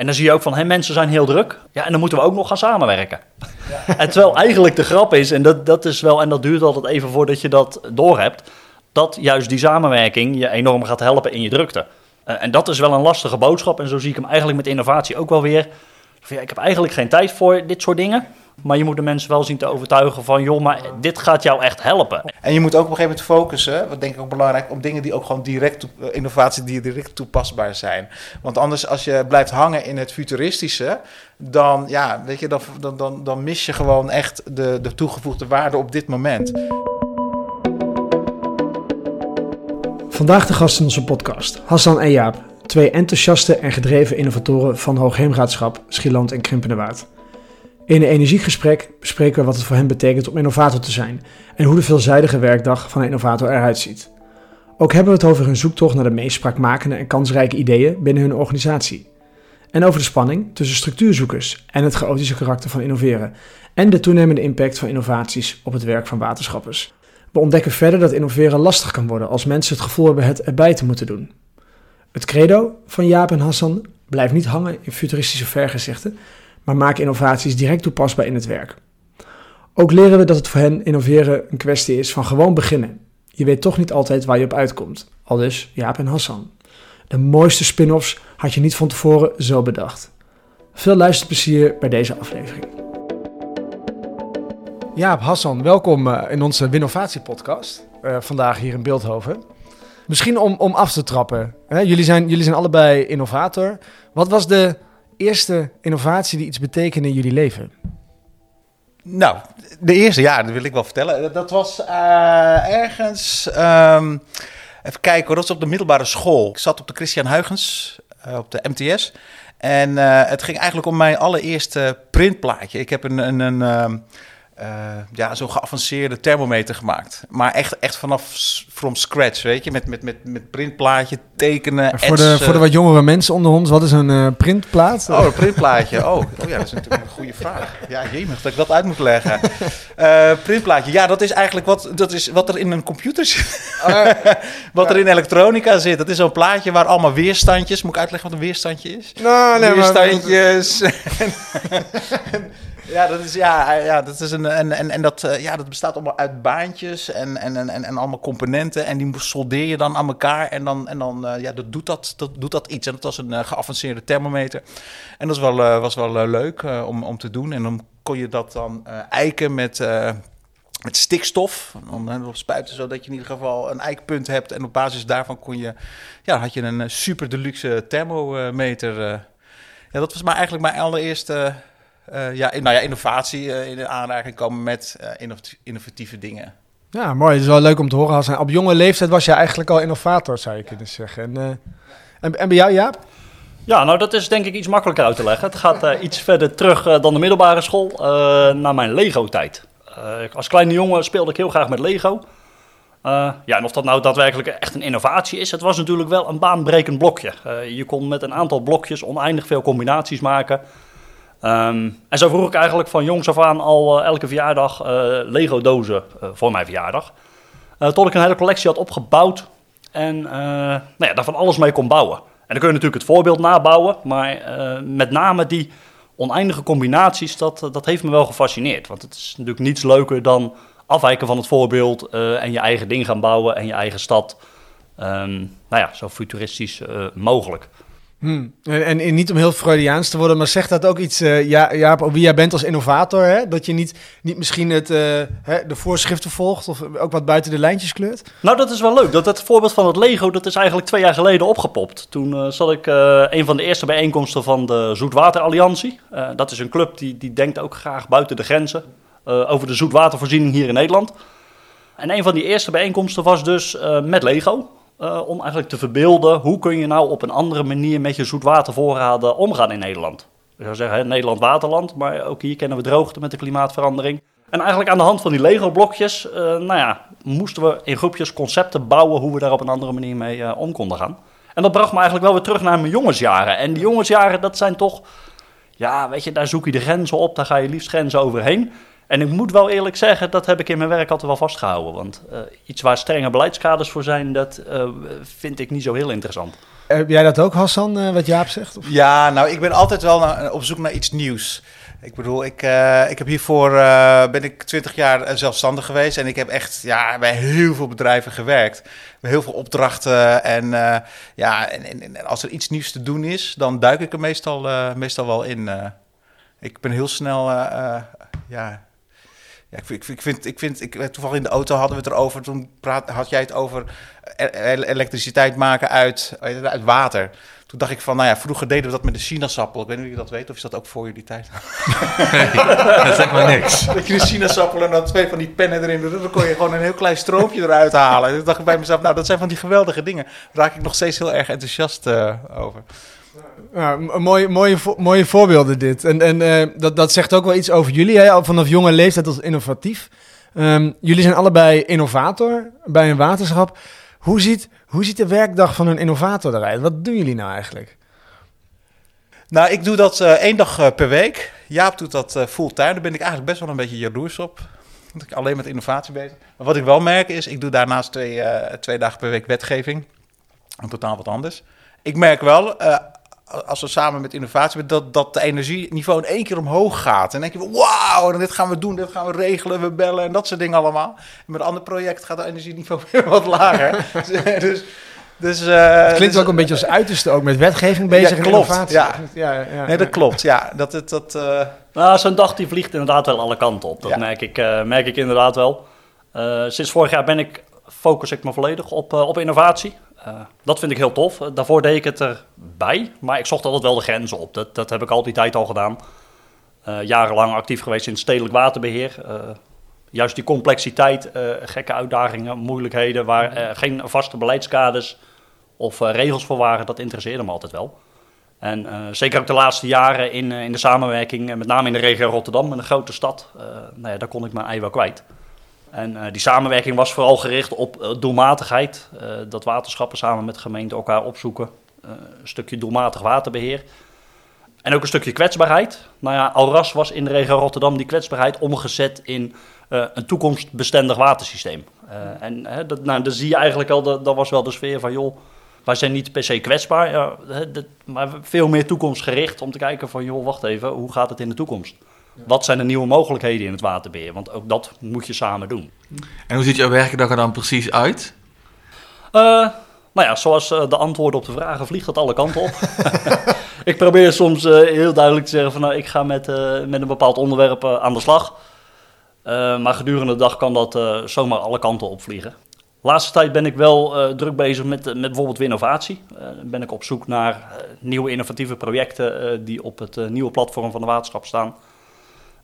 En dan zie je ook van, hé, mensen zijn heel druk. Ja, en dan moeten we ook nog gaan samenwerken. Ja. En terwijl eigenlijk de grap is, en dat, dat is wel, en dat duurt altijd even voordat je dat doorhebt, dat juist die samenwerking je enorm gaat helpen in je drukte. Uh, en dat is wel een lastige boodschap. En zo zie ik hem eigenlijk met innovatie ook wel weer. Ja, ik heb eigenlijk geen tijd voor dit soort dingen. Maar je moet de mensen wel zien te overtuigen van, joh, maar dit gaat jou echt helpen. En je moet ook op een gegeven moment focussen, wat denk ik ook belangrijk, op dingen die ook gewoon direct, eh, innovatie die direct toepasbaar zijn. Want anders, als je blijft hangen in het futuristische, dan, ja, weet je, dan, dan, dan, dan mis je gewoon echt de, de toegevoegde waarde op dit moment. Vandaag de gast in onze podcast, Hassan en Jaap, twee enthousiaste en gedreven innovatoren van Hoogheemraadschap, Schieland en Krimpenerwaard. In een energiegesprek bespreken we wat het voor hen betekent om innovator te zijn en hoe de veelzijdige werkdag van een innovator eruit ziet. Ook hebben we het over hun zoektocht naar de meest spraakmakende en kansrijke ideeën binnen hun organisatie. En over de spanning tussen structuurzoekers en het chaotische karakter van innoveren en de toenemende impact van innovaties op het werk van waterschappers. We ontdekken verder dat innoveren lastig kan worden als mensen het gevoel hebben het erbij te moeten doen. Het credo van Jaap en Hassan blijft niet hangen in futuristische vergezichten, maar maak innovaties direct toepasbaar in het werk. Ook leren we dat het voor hen innoveren een kwestie is van gewoon beginnen. Je weet toch niet altijd waar je op uitkomt. Al dus Jaap en Hassan. De mooiste spin-offs had je niet van tevoren zo bedacht. Veel luisterplezier bij deze aflevering. Jaap, Hassan, welkom eh, in onze Winnovatie-podcast. Uh, vandaag hier in Beeldhoven. Misschien om, om af te trappen. Hè? Jullie, zijn, jullie zijn allebei innovator. Wat was de eerste innovatie die iets betekende in jullie leven? Nou, de eerste, ja, dat wil ik wel vertellen. Dat was uh, ergens. Um, even kijken hoor, dat was op de middelbare school. Ik zat op de Christian Huygens, uh, op de MTS. En uh, het ging eigenlijk om mijn allereerste printplaatje. Ik heb een. een, een um, uh, ja, zo'n geavanceerde thermometer gemaakt. Maar echt, echt vanaf from scratch, weet je. Met, met, met, met printplaatje, tekenen, voor de, voor de wat jongere mensen onder ons, wat is een uh, printplaat? Oh, een printplaatje. Oh, oh ja, dat is natuurlijk een goede vraag. Ja, jemig dat ik dat uit moet leggen. Uh, printplaatje, ja, dat is eigenlijk wat, dat is wat er in een computer zit. Uh, wat er in elektronica zit. Dat is zo'n plaatje waar allemaal weerstandjes... Moet ik uitleggen wat een weerstandje is? Nou, nee, Weerstandjes. Maar... Ja, dat is, ja, ja, dat is een, en, en, en dat, ja, dat bestaat allemaal uit baantjes en, en, en, en allemaal componenten. En die soldeer je dan aan elkaar. En dan, en dan uh, ja, dat doet, dat, dat doet dat iets. En dat was een uh, geavanceerde thermometer. En dat was wel, was wel leuk om, om te doen. En dan kon je dat dan eiken met, met stikstof. Dan spuiten, zodat je in ieder geval een eikpunt hebt. En op basis daarvan kon je, ja, had je een super deluxe thermometer. ja, dat was maar eigenlijk mijn allereerste uh, ja, nou ja, innovatie uh, in de aanraking komen met uh, innovatieve dingen. Ja, mooi. Het is wel leuk om te horen. Als op jonge leeftijd was je eigenlijk al innovator, zou je kunnen zeggen. En, en, en, bij jou, Jaap? Ja, nou dat is denk ik iets makkelijker uit te leggen. Het gaat iets verder terug dan de middelbare school, naar mijn Lego-tijd. als kleine jongen speelde ik heel graag met Lego. ja, en of dat nou daadwerkelijk echt een innovatie is, het was natuurlijk wel een baanbrekend blokje. je kon met een aantal blokjes oneindig veel combinaties maken... Um, en zo vroeg ik eigenlijk van jongs af aan al uh, elke verjaardag uh, Lego-dozen uh, voor mijn verjaardag. tot ik een hele collectie had opgebouwd en nou ja, daar van alles mee kon bouwen. En dan kun je natuurlijk het voorbeeld nabouwen, maar met name die oneindige combinaties, dat, dat heeft me wel gefascineerd. Want het is natuurlijk niets leuker dan afwijken van het voorbeeld en je eigen ding gaan bouwen en je eigen stad. Um, nou ja, zo futuristisch mogelijk. Hmm. En, en, niet om heel Freudiaans te worden, maar zegt dat ook iets, uh, ja, Jaap, wie jij bent als innovator? Hè? Dat je niet, niet misschien het, uh, hè, de voorschriften volgt of ook wat buiten de lijntjes kleurt? Nou, dat is wel leuk. Dat, het voorbeeld van het Lego, dat is eigenlijk twee jaar geleden opgepopt. Toen uh, zat ik een van de eerste bijeenkomsten van de Zoetwater Alliantie. dat is een club die, die denkt ook graag buiten de grenzen over de zoetwatervoorziening hier in Nederland. En een van die eerste bijeenkomsten was dus met Lego. Uh, om eigenlijk te verbeelden hoe kun je nou op een andere manier met je zoetwatervoorraden omgaan in Nederland. Ik zou zeggen, hè, Nederland waterland, maar ook hier kennen we droogte met de klimaatverandering. En eigenlijk aan de hand van die Lego-blokjes, uh, nou ja, moesten we in groepjes concepten bouwen hoe we daar op een andere manier mee uh, om konden gaan. En dat bracht me eigenlijk wel weer terug naar mijn jongensjaren. En die jongensjaren, dat zijn toch, ja, weet je, daar zoek je de grenzen op, daar ga je liefst grenzen overheen. En ik moet wel eerlijk zeggen, dat heb ik in mijn werk altijd wel vastgehouden. Want uh, iets waar strenge beleidskaders voor zijn, dat uh, vind ik niet zo heel interessant. Heb jij dat ook, Hassan, eh, wat Jaap zegt? Of? Ja, nou, ik ben altijd wel naar- op zoek naar iets nieuws. Ik bedoel, ik, eh, ik heb hiervoor eh, ben ik twintig jaar eh, zelfstandig geweest en ik heb echt ja, bij heel veel bedrijven gewerkt. Bij heel veel opdrachten en uh, ja, en, en, en, als er iets nieuws te doen is, dan duik ik er meestal, uh, meestal wel in. Uh, ik ben heel snel, ja, ja, ik, ik, ik, vind, ik vind, ik, toevallig in de auto hadden we het erover. Toen praat, had jij het over elektriciteit maken uit, uit water. Toen dacht ik van, nou ja, vroeger deden we dat met de sinaasappel. Ik weet niet of je dat weet, of is dat ook voor jullie tijd? Nee, dat zegt maar niks. Dat je de sinaasappel en dan twee van die pennen erin doet. Dan kon je gewoon een heel klein stroompje eruit halen. En toen dacht ik bij mezelf, nou, dat zijn van die geweldige dingen. Daar raak ik nog steeds heel erg enthousiast uh, over. Mooie, mooie, mooie voorbeelden dit. En, en uh, dat, dat zegt ook wel iets over jullie, hè? vanaf jonge leeftijd als innovatief. Um, jullie zijn allebei innovator bij een waterschap. Hoe ziet, hoe ziet de werkdag van een innovator eruit? Wat doen jullie nou eigenlijk? Nou, ik doe dat uh, één dag uh, per week. Jaap doet dat uh, fulltime. Daar ben ik eigenlijk best wel een beetje jaloers op. Want ik alleen met innovatie bezig. Maar wat ik wel merk is, ik doe daarnaast twee, twee dagen per week wetgeving. En totaal wat anders. Ik merk wel, als we samen met innovatie, dat, dat de energieniveau in één keer omhoog gaat. En dan denk je, wauw, dit gaan we doen, dit gaan we regelen, we bellen en dat soort dingen allemaal. En met een ander project gaat het energieniveau weer wat lager. dus... Dus, uh, het klinkt dus, ook een beetje als uiterste, ook met wetgeving bezig ja, en klopt, innovatie. Ja. Ja, ja, nee, dat klopt. Ja, dat, dat, dat, uh... nou, Zo'n dag die vliegt inderdaad wel alle kanten op. Dat merk, ik, uh, merk ik inderdaad wel. Uh, sinds vorig jaar ben ik, focus ik me volledig op, op innovatie. Uh, dat vind ik heel tof. daarvoor deed ik het erbij, maar ik zocht altijd wel de grenzen op. Dat, dat heb ik al die tijd al gedaan. Uh, jarenlang actief geweest in stedelijk waterbeheer. Juist die complexiteit, gekke uitdagingen, moeilijkheden... waar geen vaste beleidskaders of regels voor waren, dat interesseerde me altijd wel. En zeker ook de laatste jaren in, in de samenwerking, met name in de regio Rotterdam, een grote stad... nou ja, daar kon ik mijn ei wel kwijt. En uh, die samenwerking was vooral gericht op uh, doelmatigheid. Uh, dat waterschappen samen met gemeenten elkaar opzoeken. een stukje doelmatig waterbeheer. En ook een stukje kwetsbaarheid. Nou ja, alras was in de regio Rotterdam die kwetsbaarheid omgezet in een toekomstbestendig watersysteem. en dat, nou, dan zie je eigenlijk al, dat, dat was wel de sfeer van joh, wij zijn niet per se kwetsbaar. Ja, dat, maar veel meer toekomstgericht om te kijken van joh, wacht even, hoe gaat het in de toekomst? Wat zijn de nieuwe mogelijkheden in het waterbeheer? Want ook dat moet je samen doen. En hoe ziet jouw werkdag er dan precies uit? Uh, nou ja, zoals uh, de antwoorden op de vragen vliegt het alle kanten op. ik probeer soms uh, heel duidelijk te zeggen van nou, ik ga met, met een bepaald onderwerp aan de slag. maar gedurende de dag kan dat zomaar alle kanten opvliegen. Laatste tijd ben ik wel druk bezig met, met bijvoorbeeld innovatie. ben ik op zoek naar nieuwe innovatieve projecten die op het nieuwe platform van de waterschap staan.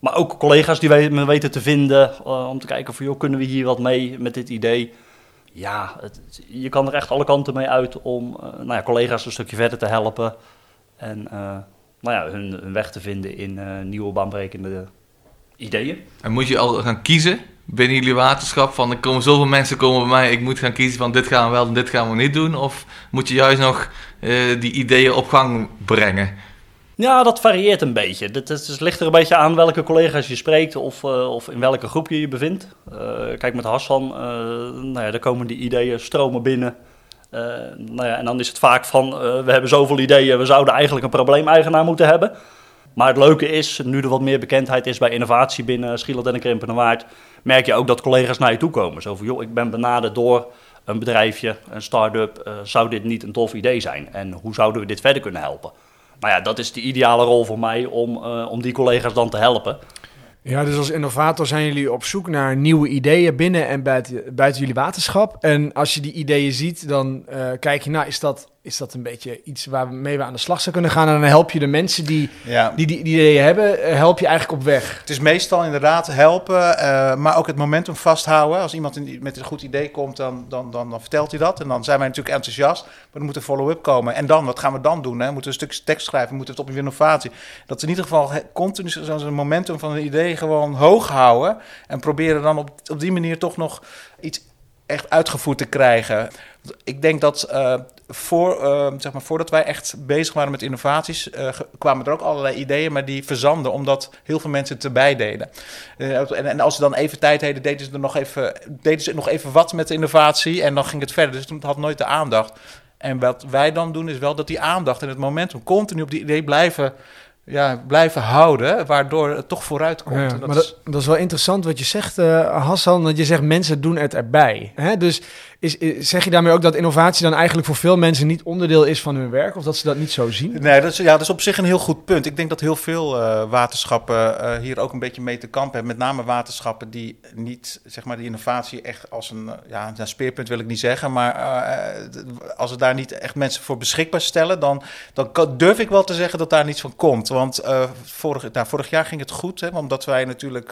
Maar ook collega's die me weten te vinden uh, om te kijken van, joh, kunnen we hier wat mee met dit idee? Ja, je kan er echt alle kanten mee uit om uh, nou ja, collega's een stukje verder te helpen. En uh, nou ja, hun, hun, weg te vinden in nieuwe baanbrekende ideeën. En moet je al gaan kiezen binnen jullie waterschap? Van er komen zoveel mensen komen bij mij, ik moet gaan kiezen van dit gaan we wel en dit gaan we niet doen? Of moet je juist nog die ideeën op gang brengen? Ja, dat varieert een beetje. Het, het ligt er een beetje aan welke collega's je spreekt of, uh, of in welke groep je je bevindt. Uh, kijk, met Hassan, uh, nou ja, daar komen die ideeën stromen binnen. nou ja, en dan is het vaak van, we hebben zoveel ideeën, we zouden eigenlijk een probleemeigenaar moeten hebben. Maar het leuke is, nu er wat meer bekendheid is bij innovatie binnen Schieland en Krimpen en Waard, merk je ook dat collega's naar je toe komen. Zo van, joh, ik ben benaderd door een bedrijfje, een start-up, zou dit niet een tof idee zijn? En hoe zouden we dit verder kunnen helpen? Nou ja, dat is de ideale rol voor mij om, uh, om die collega's dan te helpen. Ja, dus als innovator zijn jullie op zoek naar nieuwe ideeën binnen en buiten, buiten jullie waterschap. En als je die ideeën ziet, dan uh, kijk je, nou, is dat, is dat een beetje iets waarmee we aan de slag zouden kunnen gaan? En dan help je de mensen die ja. die, die, die ideeën hebben, uh, help je eigenlijk op weg. Het is meestal inderdaad helpen, uh, maar ook het momentum vasthouden. Als iemand in, met een goed idee komt, dan, dan, dan, dan, vertelt hij dat. En dan zijn wij natuurlijk enthousiast, maar er moet een follow-up komen. En dan, wat gaan we dan doen? Hè? We moeten een stuk tekst schrijven, we moeten het op een innovatie. Dat in ieder geval continu zo'n momentum van een idee gewoon hoog houden. En proberen dan op, op die manier toch nog iets echt uitgevoerd te krijgen. Ik denk dat uh, voor, uh, zeg maar, voordat wij echt bezig waren met innovaties, uh, kwamen er ook allerlei ideeën, maar die verzanden omdat heel veel mensen erbij deden. En, en, als ze dan even tijd hadden, deden ze er nog even, deden ze nog even wat met de innovatie en dan ging het verder. Dus het had nooit de aandacht. En wat wij dan doen is wel dat die aandacht en het momentum continu op die idee blijven, ja, blijven houden, waardoor het toch vooruit komt. Ja, dat maar is- dat, dat is wel interessant wat je zegt, eh, Hassan. Dat je zegt mensen doen het erbij. Hè? Dus zeg je daarmee ook dat innovatie dan eigenlijk voor veel mensen niet onderdeel is van hun werk? Of dat ze dat niet zo zien? Nee, dat is, ja, dat is op zich een heel goed punt. Ik denk dat heel veel eh, waterschappen eh, hier ook een beetje mee te kampen hebben. Met name waterschappen die niet, zeg maar, die innovatie echt als een, eh, ja, een speerpunt wil ik niet zeggen. Maar als we daar niet echt mensen voor beschikbaar stellen, dan, dan durf ik wel te zeggen dat daar niets van komt. Want vorig, nou, vorig jaar ging het goed, hè, omdat wij natuurlijk,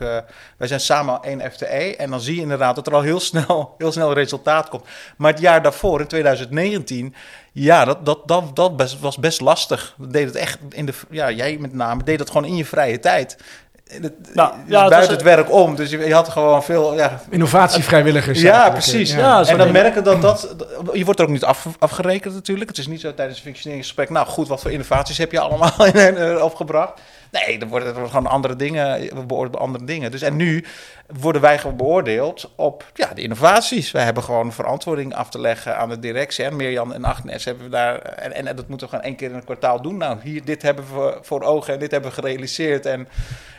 wij zijn samen één FTE. En dan zie je inderdaad dat er al heel snel, heel snel resultaat komt. Maar het jaar daarvoor, in 2019, ja, dat, dat, dat, dat was best lastig. We deden het echt in de, ja, jij met name deed dat gewoon in je vrije tijd. Het, Nou, ja, het buiten was- het werk om. Dus je, je had gewoon veel. Ja, Innovatievrijwilligers. ja precies. Ja. En dan merken dat dat. Je wordt er ook niet af, afgerekend natuurlijk. Het is niet zo tijdens een functioneringsgesprek. Nou goed, wat voor innovaties heb je allemaal in, eh, opgebracht? Nee, er worden, er gewoon andere dingen. We beoordelen andere dingen. Dus en nu worden wij gewoon beoordeeld op ja, de innovaties. Wij hebben gewoon verantwoording af te leggen aan de directie. En Mirjam en Agnes hebben we daar. En, en, en dat moeten we gewoon één keer in een kwartaal doen. Nou, hier, dit hebben we voor ogen en dit hebben we gerealiseerd. En,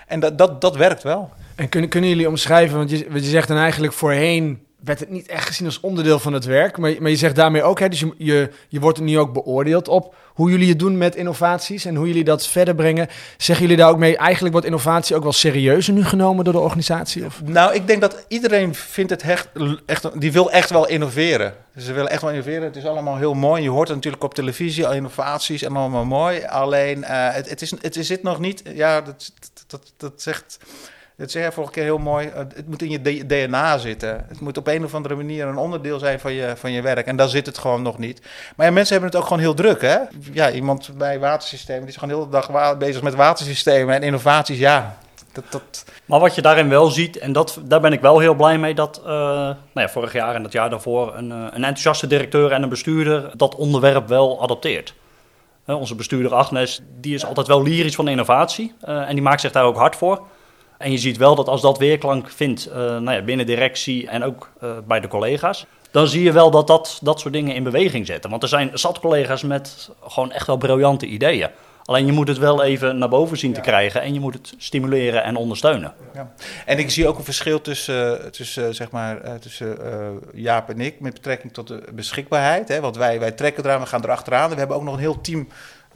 en dat, dat, dat werkt wel. En kunnen, kunnen jullie omschrijven, want je, want je zegt dan eigenlijk voorheen werd het niet echt gezien als onderdeel van het werk, maar, maar je zegt daarmee ook, hè, dus je, je, je wordt nu ook beoordeeld op hoe jullie het doen met innovaties en hoe jullie dat verder brengen. Zeggen jullie daar ook mee, eigenlijk wordt innovatie ook wel serieuzer nu genomen door de organisatie? Of? Nou, ik denk dat iedereen vindt het echt, die wil echt wel innoveren. Ze willen echt wel innoveren. Het is allemaal heel mooi. Je hoort het natuurlijk op televisie, al innovaties en allemaal mooi. Alleen, eh, het, het, is, het zit nog niet, ja, dat, dat, dat zegt... Dat zei jij vorige keer heel mooi. eh, Het moet in je DNA zitten. Het moet op een of andere manier een onderdeel zijn van je, van je werk. En daar zit het gewoon nog niet. Maar mensen hebben het ook gewoon heel druk, hè? Ja, iemand bij watersystemen die is gewoon heel de dag bezig met watersystemen en innovaties. Ja, dat, dat, Maar wat je daarin wel ziet, en dat, daar ben ik wel heel blij mee, dat eh, nou ja, vorig jaar en het jaar daarvoor een, eh, een enthousiaste directeur en een bestuurder dat onderwerp wel adopteert. Onze bestuurder Agnes, die is altijd wel lyrisch van innovatie en die maakt zich daar ook hard voor. En je ziet wel dat als dat weerklank vindt eh, nou ja, binnen directie en ook eh, bij de collega's, dan zie je wel dat, dat dat soort dingen in beweging zetten. Want er zijn zat collega's met gewoon echt wel briljante ideeën. Alleen je moet het wel even naar boven zien te krijgen en je moet het stimuleren en ondersteunen. Ja. En ik zie ook een verschil tussen, eh, tussen, zeg maar, tussen Jaap en ik met betrekking tot de beschikbaarheid. Hè? Want wij, wij trekken eraan, we gaan erachteraan. We hebben ook nog een heel team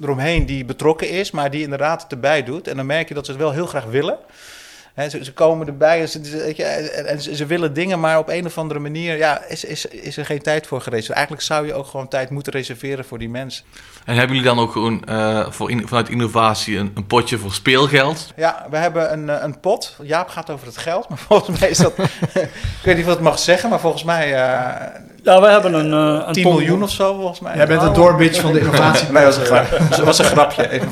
eromheen die betrokken is, maar die inderdaad het erbij doet. En dan merk je dat ze het wel heel graag willen. Hè, ze, ze komen erbij en ze, je, en, ze, willen dingen, maar op een of andere manier ja, is, is, is er geen tijd voor gereserveerd. Eigenlijk zou je ook gewoon tijd moeten reserveren voor die mensen. En hebben jullie dan ook gewoon eh, voor in- vanuit innovatie een, een potje voor speelgeld? Ja, we hebben een, eh, een pot. Jaap gaat over het geld, maar volgens mij is dat... ik weet niet wat ik mag zeggen, maar volgens mij eh Ja, we hebben een, eh, een 10 ton- miljoen of zo, volgens mij. Jij bent de doorbitch van de innovatie. Nee, dat was een, grap. was een grapje. Even.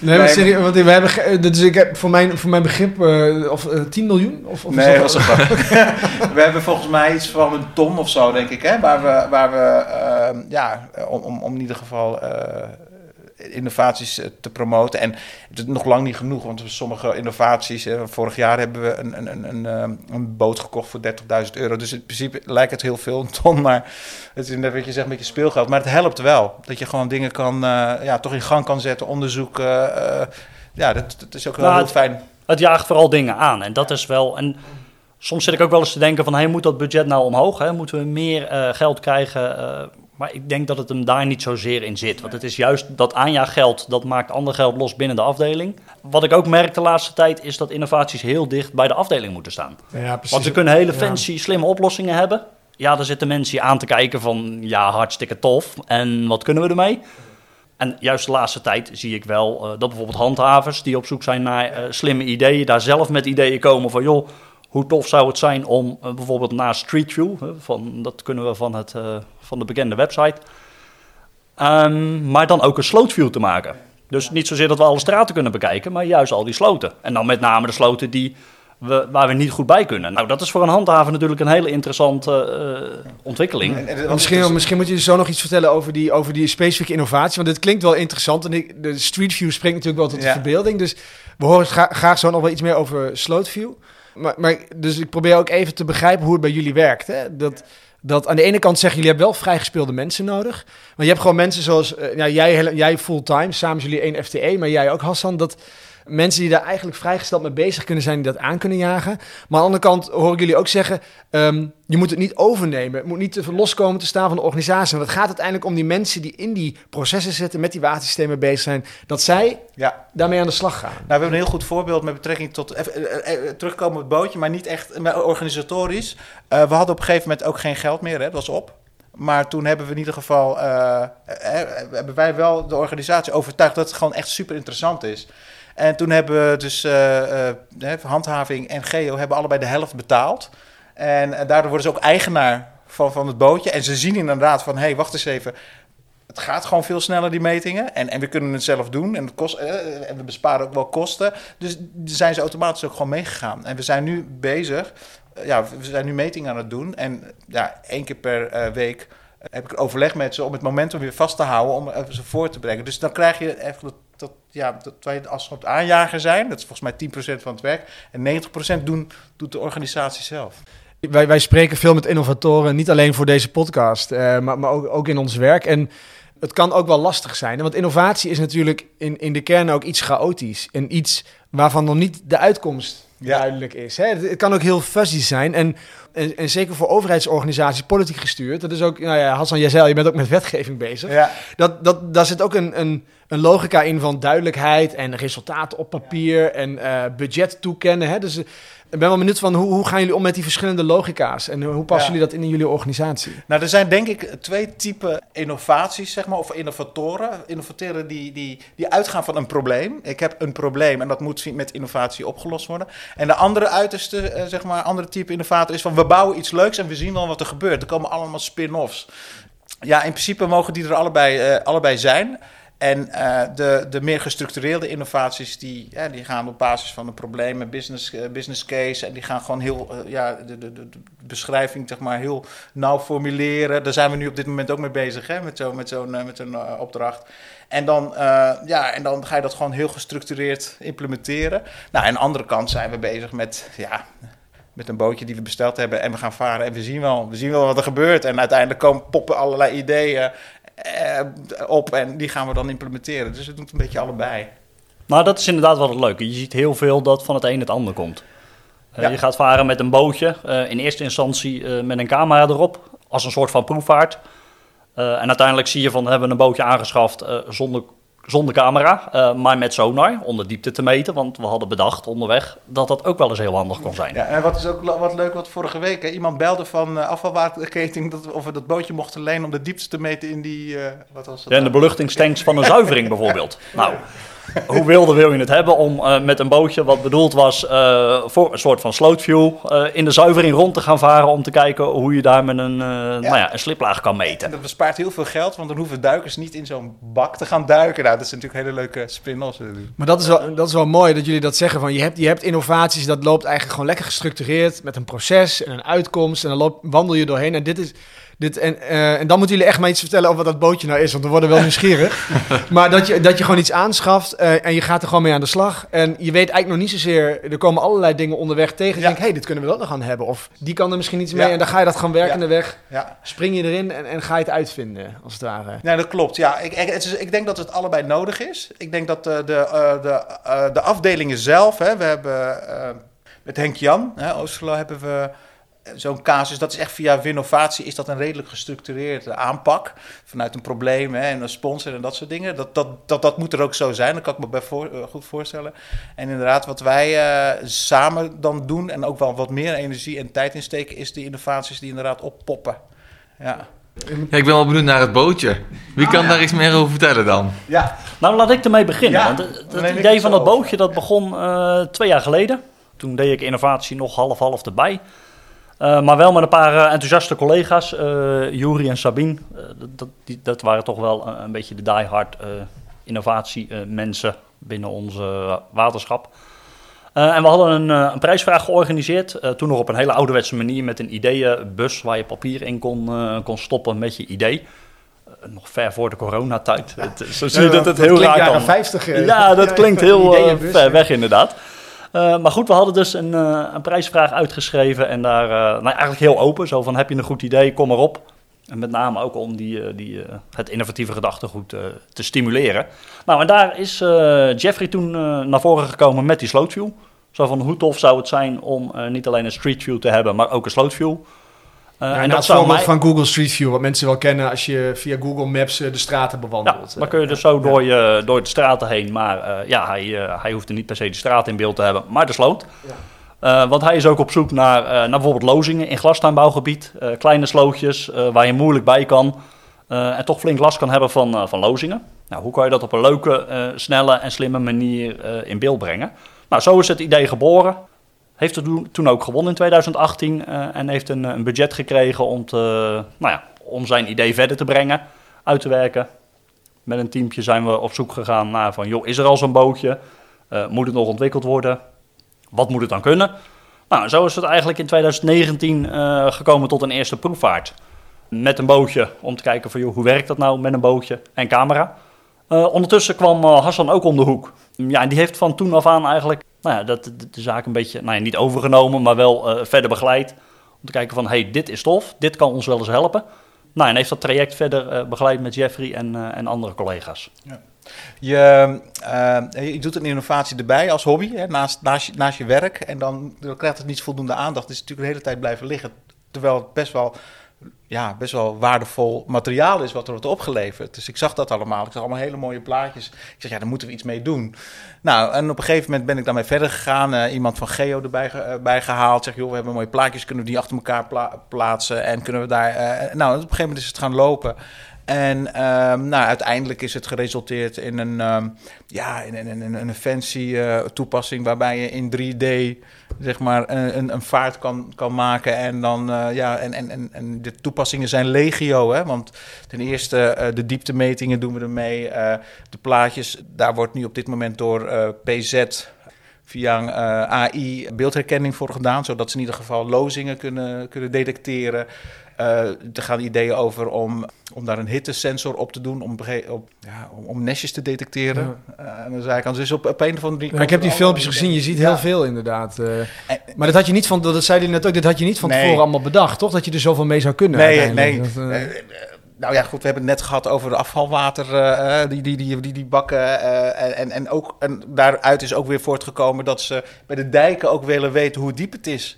Nee, maar serieus, want we hebben, ge- dus ik heb voor mijn, voor mijn begrip, eh, of eh, 10 miljoen? Of, of Nee, dat was een grap. we hebben volgens mij iets van een ton of zo, denk ik, hè, waar we, waar we eh, ja, om, om, om in ieder geval eh, innovaties eh, te promoten. En het is nog lang niet genoeg, want sommige innovaties, vorig jaar hebben we een, een, een, een, eh, een boot gekocht voor 30.000 euro. Dus in principe lijkt het heel veel, een ton, maar het is net wat je zegt, een beetje speelgeld. Maar het helpt wel, dat je gewoon dingen kan, eh, ja, toch in gang kan zetten, onderzoeken. eh, ja, dat, dat is ook wel Nou, heel het- fijn. Het jaagt vooral dingen aan. En dat is wel. En soms zit ik ook wel eens te denken: van hey, moet dat budget nou omhoog? Hè? Moeten we meer geld krijgen? Maar ik denk dat het hem daar niet zozeer in zit. Want het is juist dat aanjaargeld, dat maakt ander geld los binnen de afdeling. Wat ik ook merk de laatste tijd, is dat innovaties heel dicht bij de afdeling moeten staan. Ja, precies. Want ze kunnen hele Ja. fancy, slimme oplossingen hebben. Ja, daar zitten mensen aan te kijken van, ja, hartstikke tof. En wat kunnen we ermee? En juist de laatste tijd zie ik wel eh, dat bijvoorbeeld handhavers die op zoek zijn naar eh, slimme ideeën, daar zelf met ideeën komen van, joh, hoe tof zou het zijn om eh, bijvoorbeeld naar Street View, hè, van, dat kunnen we van, het, eh, van de bekende website, Ehm, maar dan ook een slootview te maken. Dus niet zozeer dat we alle straten kunnen bekijken, maar juist al die sloten. En dan met name de sloten die we, waar we niet goed bij kunnen. Nou, dat is voor een handhaver natuurlijk een hele interessante eh, ontwikkeling. En- Misschien, misschien moet je zo nog iets vertellen over die, over die specifieke innovatie. Want dit klinkt wel interessant. En ik, de Street View springt natuurlijk wel tot de verbeelding. Dus we horen gra- graag zo nog wel iets meer over Slootview. Maar, maar, dus ik probeer ook even te begrijpen hoe het bij jullie werkt. Hè? Dat, dat aan de ene kant zeggen jullie hebben wel vrijgespeelde mensen nodig. Maar je hebt gewoon mensen zoals uh, ja, jij, jij fulltime, samen jullie één FTE, maar jij ook Hassan. Dat mensen die daar eigenlijk vrijgesteld mee bezig kunnen zijn, die dat aan kunnen jagen. Maar aan de andere kant hoor ik jullie ook zeggen, um, je moet het niet overnemen. Het moet niet loskomen te staan van de organisatie. Want het gaat uiteindelijk om die mensen die in die processen zitten, met die watersystemen bezig zijn, dat zij ja. daarmee aan de slag gaan. Nou, we hebben een heel goed voorbeeld met betrekking tot, even, eh, eh, terugkomen op het bootje, maar niet echt organisatorisch. Uh, we hadden op een gegeven moment ook geen geld meer, hè, dat was op. Maar toen hebben we in ieder geval, uh, hebben wij wel de organisatie overtuigd dat het gewoon echt super interessant is. En toen hebben we dus uh, handhaving en geo hebben allebei de helft betaald. En daardoor worden ze ook eigenaar van, van het bootje. En ze zien inderdaad van, hé, hey, wacht eens even. Het gaat gewoon veel sneller, die metingen. En, en we kunnen het zelf doen. En, het kost, en we besparen ook wel kosten. Dus zijn ze automatisch ook gewoon meegegaan. En we zijn nu bezig. ja, we zijn nu metingen aan het doen. En ja, één keer per week heb ik overleg met ze om het momentum weer vast te houden. Om ze voor te brengen. Dus dan krijg je even dat, ja, dat wij als op het aanjager zijn, dat is volgens mij 10% van het werk. En 90% doen, doet de organisatie zelf. Wij, wij spreken veel met innovatoren, niet alleen voor deze podcast, uh, maar, maar ook, ook in ons werk. En het kan ook wel lastig zijn. Want innovatie is natuurlijk in, in de kern ook iets chaotisch. En iets waarvan nog niet de uitkomst duidelijk is. Hè? Het, kan ook heel fuzzy zijn. En, en, en, zeker voor overheidsorganisaties, politiek gestuurd. Dat is ook, nou ja, Hassan, jij zei je bent ook met wetgeving bezig. Ja. Dat, dat, daar zit ook een, een, een logica in van duidelijkheid en resultaten op papier en uh, budget toekennen. Hè? Dus ik ben wel benieuwd van hoe, hoe gaan jullie om met die verschillende logica's en hoe passen jullie dat in, in jullie organisatie? Nou, er zijn denk ik twee typen innovaties, zeg maar, of innovatoren. Innovatoren die, die, die uitgaan van een probleem. Ik heb een probleem en dat moet met innovatie opgelost worden. En de andere uiterste, uh, zeg maar, andere type innovator is van we bouwen iets leuks en we zien wel wat er gebeurt. Er komen allemaal spin-offs. Ja, in principe mogen die er allebei, uh, allebei zijn. En uh, de, de meer gestructureerde innovaties, die, ja, die gaan op basis van een probleem, een business, uh, business case. En die gaan gewoon heel, ja, de, de, de, beschrijving zeg maar heel nauw formuleren. Daar zijn we nu op dit moment ook mee bezig, hè, met zo'n met zo'n met zo'n opdracht. En dan, ja, en dan ga je dat gewoon heel gestructureerd implementeren. Nou, aan de andere kant zijn we bezig met, ja, met een bootje die we besteld hebben en we gaan varen en we zien wel, we zien wel wat er gebeurt. En uiteindelijk komen poppen allerlei ideeën eh, op en die gaan we dan implementeren. Dus het doet een beetje allebei. Nou, dat is inderdaad wel het leuke. Je ziet heel veel dat van het een het ander komt. Uh, Je gaat varen met een bootje, uh, in eerste instantie uh, met een camera erop, als een soort van proefvaart. en uiteindelijk zie je van, hebben we een bootje aangeschaft zonder zonder camera, uh, maar met sonar om de diepte te meten. Want we hadden bedacht onderweg dat dat ook wel eens heel handig kon zijn. Ja, en wat is ook wat leuk, wat vorige week hè, iemand belde van uh, afvalwaterketing dat, of we dat bootje mochten lenen om de diepte te meten in die... Uh, wat was dat ja, in de beluchtingstanks van een zuivering bijvoorbeeld. Nou, hoe wilde wil je het hebben om uh, met een bootje wat bedoeld was uh, voor een soort van slootview uh, in de zuivering rond te gaan varen om te kijken hoe je daar met een, ja. nou ja, een sliplaag kan meten. En dat bespaart heel veel geld, want dan hoeven duikers niet in zo'n bak te gaan duiken. Nou, dat is natuurlijk hele leuke spin-offs. Maar dat is, wel, dat is wel mooi dat jullie dat zeggen. Van je, hebt, je hebt innovaties, dat loopt eigenlijk gewoon lekker gestructureerd met een proces en een uitkomst. En dan loop, wandel je doorheen. En dit is dit, en, uh, en dan moeten jullie echt maar iets vertellen over wat dat bootje nou is, want we worden wel nieuwsgierig. maar dat je, dat je gewoon iets aanschaft uh, en je gaat er gewoon mee aan de slag. En je weet eigenlijk nog niet zozeer, er komen allerlei dingen onderweg tegen. Ja. Je denkt, hé, hey, dit kunnen we ook nog gaan hebben. Of die kan er misschien iets mee. Ja. En dan ga je dat gaan werkende ja. weg. Spring je erin en, en ga je het uitvinden, als het ware. Ja, dat klopt. Ja, ik, ik, het is, ik denk dat het allebei nodig is. Ik denk dat de, de, uh, de, de afdelingen zelf, hè, we hebben met Henk Jan, hè, Oostelo, hebben we zo'n casus, dat is echt via Winnovatie, is dat een redelijk gestructureerde aanpak. Vanuit een probleem hè, en een sponsor en dat soort dingen. Dat, dat, dat, dat moet er ook zo zijn, dat kan ik me bij voor, uh, goed voorstellen. En inderdaad, wat wij uh, samen dan doen en ook wel wat meer energie en tijd insteken, is de innovaties die inderdaad oppoppen. Ja. Ja, ik ben wel benieuwd naar het bootje. Wie ah, kan ja. daar iets meer over vertellen dan? Ja. Nou, laat ik ermee beginnen. Ja, want het, het idee van dat bootje dat begon uh, twee jaar geleden. Toen deed ik innovatie nog half-half erbij. Uh, maar wel met een paar uh, enthousiaste collega's, uh, Juri en Sabine. dat, die, dat waren toch wel een, een beetje de diehard innovatiemensen binnen onze waterschap. en we hadden een, een prijsvraag georganiseerd. toen nog op een hele ouderwetse manier met een ideeënbus waar je papier in kon, kon stoppen met je idee. nog ver voor de coronatijd. Ja. Het, zo zie je ja, dat het heel raar kan. 50, ja, dat klinkt heel ver weg inderdaad. Eh, maar goed, we hadden dus een, eh, een prijsvraag uitgeschreven en daar eh, nou, eigenlijk heel open. Zo van, heb je een goed idee, kom erop. En met name ook om die, die, het innovatieve gedachtegoed te stimuleren. Nou, en daar is Jeffrey toen naar voren gekomen met die slootview. Zo van, hoe tof zou het zijn om niet alleen een street view te hebben, maar ook een slootview. Eh, Ja, en dat voorbeeld mij... van Google Street View, wat mensen wel kennen als je via Google Maps eh, de straten Ja, bewandelt. dan kun je dus zo door, je, door de straten heen. Maar eh, ja, hij, eh, hij hoeft er niet per se de straat in beeld te hebben, maar de sloot. Eh, want hij is ook op zoek naar, naar bijvoorbeeld lozingen in glastuinbouwgebied. kleine slootjes waar je moeilijk bij kan. en toch flink last kan hebben van, van lozingen. Nou, hoe kan je dat op een leuke, snelle en slimme manier in beeld brengen? Nou, zo is het idee geboren. Heeft het toen- ook gewonnen in 2018 eh, en heeft een, een budget gekregen om, te, nou ja, om zijn idee verder te brengen, uit te werken. Met een teampje zijn we op zoek gegaan naar van, joh, is er al zo'n bootje? Eh, moet het nog ontwikkeld worden? Wat moet het dan kunnen? Nou, zo is het eigenlijk in 2019 eh, gekomen tot een eerste proefvaart. Met een bootje, om te kijken van, joh, hoe werkt dat nou met een bootje en camera? Eh, ondertussen kwam eh, Hassan ook om de hoek. Ja, en die heeft van toen af aan eigenlijk nou ja, dat, de, zaak een beetje, nou ja, niet overgenomen, maar wel eh, verder begeleid. Om te kijken van, hey, dit is tof, dit kan ons wel eens helpen. Nou, en heeft dat traject verder eh, begeleid met Jeffrey en, eh, en andere collega's. Je, eh, je doet een innovatie erbij als hobby, hè, naast, naast, je, je werk. En dan, dan krijgt het niet voldoende aandacht. Het is natuurlijk de hele tijd blijven liggen. Terwijl het best wel, ja, best wel waardevol materiaal is wat er wordt opgeleverd. Dus ik zag dat allemaal. Ik zag allemaal hele mooie plaatjes. Ik zeg, ja, daar moeten we iets mee doen. Nou, en op een gegeven moment ben ik daarmee verder gegaan. Eh, iemand van Geo erbij eh, bij gehaald. Zeg, joh, we hebben mooie plaatjes. Kunnen we die achter elkaar pla- plaatsen? En kunnen we daar... eh, nou, op een gegeven moment is het gaan lopen. En ehm, nou, uiteindelijk is het geresulteerd in een, ehm, ja, in, in, in, een fancy eh, toepassing waarbij je in 3D zeg maar, een, een- vaart kan, kan maken. En, dan, eh, ja, en, en, en, de toepassingen zijn legio. Hè? Want ten eerste eh, de dieptemetingen doen we ermee. de plaatjes, daar wordt nu op dit moment door PZ via AI beeldherkenning voor gedaan, zodat ze in ieder geval lozingen kunnen, kunnen detecteren. Eh, er gaan ideeën over om, om daar een hittesensor op te doen, om, op, ja, om, om nestjes te detecteren. Eh, aan de zijkant. Dus op, op een of andere manier. Ja, ik heb die filmpjes gezien, je ziet heel Ja. veel inderdaad. eh. En- maar dat had je niet van, dat zei hij net ook, dit had je niet van Nee. tevoren allemaal bedacht, toch? Dat je er zoveel mee zou kunnen Nee, nee. Dat, nou ja, goed, we hebben het net gehad over de afvalwater, die, die, die, die, die bakken. eh, en, en, ook, en daaruit is ook weer voortgekomen dat ze bij de dijken ook willen weten hoe diep het is.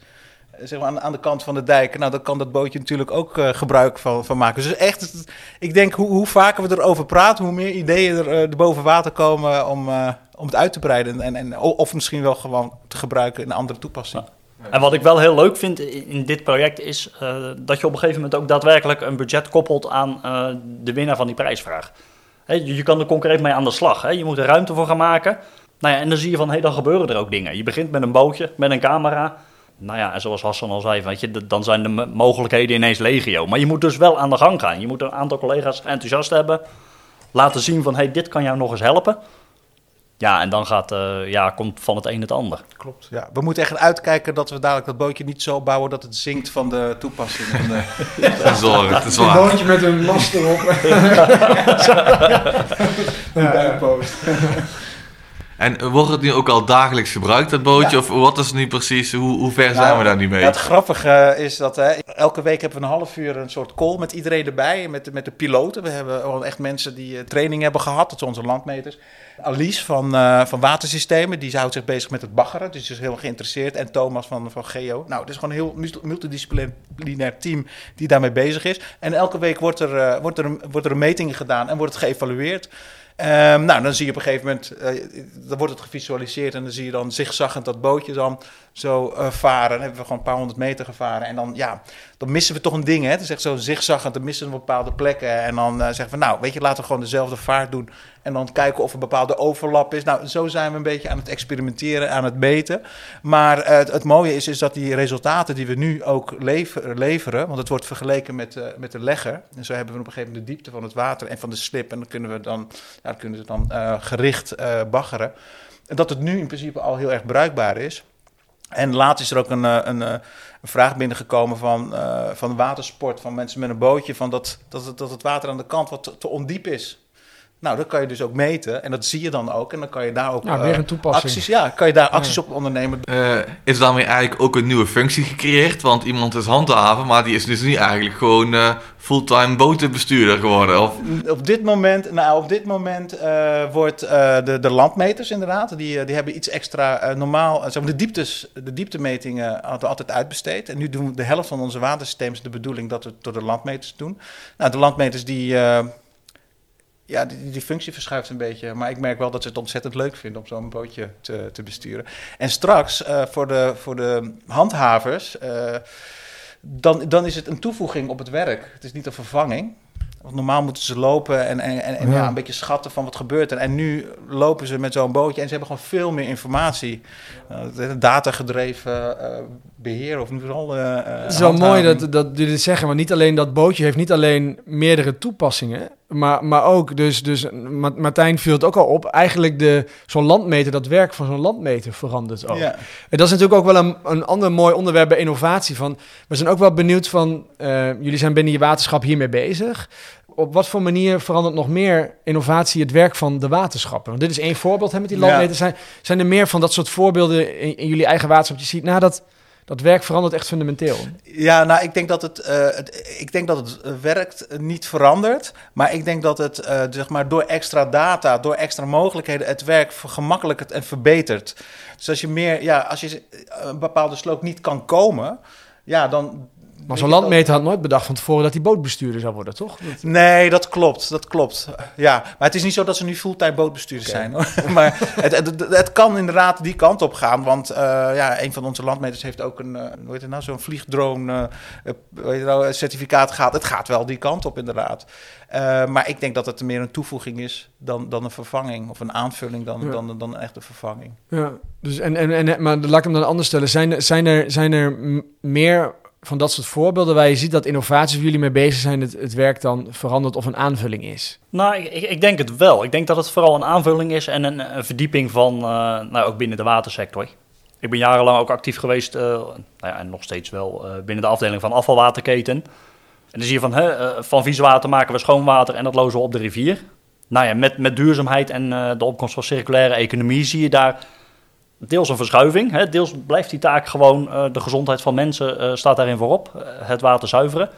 Zeg maar aan, aan de kant van de dijken. Nou, dan kan dat bootje natuurlijk ook eh, gebruik van, van maken. Dus echt, ik denk hoe, hoe vaker we erover praten, hoe meer ideeën er, eh, boven water komen om, eh, om het uit te breiden. En, en, of misschien wel gewoon te gebruiken in een andere toepassing. En wat ik wel heel leuk vind in, dit project is dat je op een gegeven moment ook daadwerkelijk een budget koppelt aan de winnaar van die prijsvraag. Je, kan er concreet mee aan de slag. Je moet er ruimte voor gaan maken. Nou ja, en dan zie je van, hé, hey, dan gebeuren er ook dingen. Je begint met een bootje, met een camera. Nou ja, en zoals Hassan al zei, weet je, dan zijn de mogelijkheden ineens legio. Maar je moet dus wel aan de gang gaan. Je moet een aantal collega's enthousiast hebben. Laten zien van, hé, hey, dit kan jou nog eens helpen. Ja, en dan gaat, eh, ja, komt van het een het ander. Klopt. Ja, we moeten echt uitkijken dat we dadelijk dat bootje niet zo bouwen dat het zinkt van de toepassing. En, eh, Dat is waar, dat is Een bootje met een mast erop. ja, En wordt het nu ook al dagelijks gebruikt, dat bootje? Of wat is nu precies, hoe, hoe ver zijn Nou, we daar nu mee? Ja, het grappige is dat hè, elke week hebben we een half uur een soort call met iedereen erbij. Met, de- met de piloten. We hebben echt mensen die eh, training hebben gehad. Dat zijn onze landmeters. Alice van, eh, van Watersystemen, die houdt zich bezig met het baggeren. Dus is heel geïnteresseerd. En Thomas van, van Geo. Nou, het is gewoon een heel multi- multidisciplinair team die daarmee bezig is. En elke week wordt er, eh, wordt er, een, wordt er een meting gedaan en wordt het geëvalueerd. Ehm, nou, dan zie je op een gegeven moment, eh, dan wordt het gevisualiseerd en dan zie je dan zigzaggend dat bootje dan zo eh, varen. Dan hebben we gewoon een paar honderd meter gevaren en dan, ja, dan missen we toch een ding, hè. Het is echt zo zigzaggend, dan missen we bepaalde plekken. En dan eh, zeggen we, nou, weet je, laten we gewoon dezelfde vaart doen en dan kijken of er bepaalde overlap is. Nou, zo zijn we een beetje aan het experimenteren, aan het meten. Maar eh, het, mooie is, is dat die resultaten die we nu ook lever- leveren, want het wordt vergeleken met, eh, met de legger. En zo hebben we op een gegeven moment de diepte van het water en van de slip. En dan kunnen we dan, dan, kunnen we dan gericht baggeren. En dat het nu in principe al heel erg bruikbaar is. En laatst is er ook een, een vraag binnengekomen van, eh, van watersport, van mensen met een bootje, van dat, dat, het, dat het water aan de kant wat te ondiep is. Nou, dat kan je dus ook meten en dat zie je dan ook. En dan kan je daar ook Ja, eh, weer een toepassing. acties, ja, kan je daar acties op ondernemen. Eh, is daarmee eigenlijk ook een nieuwe functie gecreëerd? Want iemand is handhaven, maar die is dus nu eigenlijk gewoon eh, fulltime botenbestuurder geworden. Of, Op dit moment, nou, op dit moment eh, wordt eh, de, de landmeters inderdaad, die, die hebben iets extra eh, normaal. zeg maar, de, dieptes, de dieptemetingen hadden we altijd uitbesteed. En nu doen we de helft van onze watersysteem is de bedoeling dat we het door de landmeters doen. Nou, de landmeters die. Eh, ja, die, die functie verschuift een beetje. Maar ik merk wel dat ze het ontzettend leuk vinden om zo'n bootje te, te besturen. En straks, eh, voor, de, voor de handhavers, eh, dan, dan is het een toevoeging op het werk. Het is niet een vervanging. Want normaal moeten ze lopen en, en, en, en Ja. ja. een beetje schatten van wat gebeurt er. En nu lopen ze met zo'n bootje en ze hebben gewoon veel meer informatie. Uh, datagedreven eh, beheer of nu vooral. eh, Het is wel mooi dat, dat jullie zeggen, maar niet alleen dat bootje heeft niet alleen meerdere toepassingen, maar, maar ook, dus, dus Ma- Martijn viel het ook al op, eigenlijk de, zo'n landmeter, dat werk van zo'n landmeter verandert ook. Ja. En dat is natuurlijk ook wel een, een ander mooi onderwerp bij innovatie. Van, we zijn ook wel benieuwd van, eh, jullie zijn binnen je waterschap hiermee bezig. Op wat voor manier verandert nog meer innovatie het werk van de waterschappen? Want dit is één voorbeeld hè, met die Ja. landmeters. Zijn, zijn er meer van dat soort voorbeelden in, in jullie eigen waterschap? Je ziet, nou, dat, dat werk verandert echt fundamenteel. Ja, nou, ik denk dat het, eh, ik denk dat het werkt niet verandert. Maar ik denk dat het, eh, zeg maar, door extra data, door extra mogelijkheden, het werk vergemakkelijkt en verbetert. Dus als je meer, ja, als je eh, een bepaalde sloop niet kan komen, ja, dan. Maar zo'n landmeter had nooit bedacht van tevoren dat hij bootbestuurder zou worden, toch? Dat- Nee, dat klopt, dat klopt. Ja, maar het is niet zo dat ze nu fulltime bootbestuurders zijn. Hoor. maar het, het, het kan inderdaad die kant op gaan. Want eh, ja, een van onze landmeters heeft ook een, eh, hoe heet het nou, zo'n vliegdrone eh, nou, certificaat gehad. Het gaat wel die kant op inderdaad. Maar ik denk dat het meer een toevoeging is dan, dan een vervanging. Of een aanvulling dan, Ja. dan, dan een echte vervanging. Ja, dus en, en, en, maar laat ik hem dan anders stellen. Zijn, er- zijn, er, zijn er meer van dat soort voorbeelden waar je ziet dat innovaties waar jullie mee bezig zijn, het, het werk dan verandert of een aanvulling is? Nou, ik, ik, denk het wel. Ik denk dat het vooral een aanvulling is en een, verdieping van, eh, nou, ook binnen de watersector. Ik ben jarenlang ook actief geweest, eh, nou ja, en nog steeds wel, eh, binnen de afdeling van afvalwaterketen. En dan zie je van, hè, van vies water maken we schoon water en dat lozen we op de rivier. Nou ja, met, met duurzaamheid en de opkomst van circulaire economie zie je daar deels een verschuiving. Hè. Deels blijft die taak gewoon, eh, de gezondheid van mensen eh, staat daarin voorop, eh, het water zuiveren.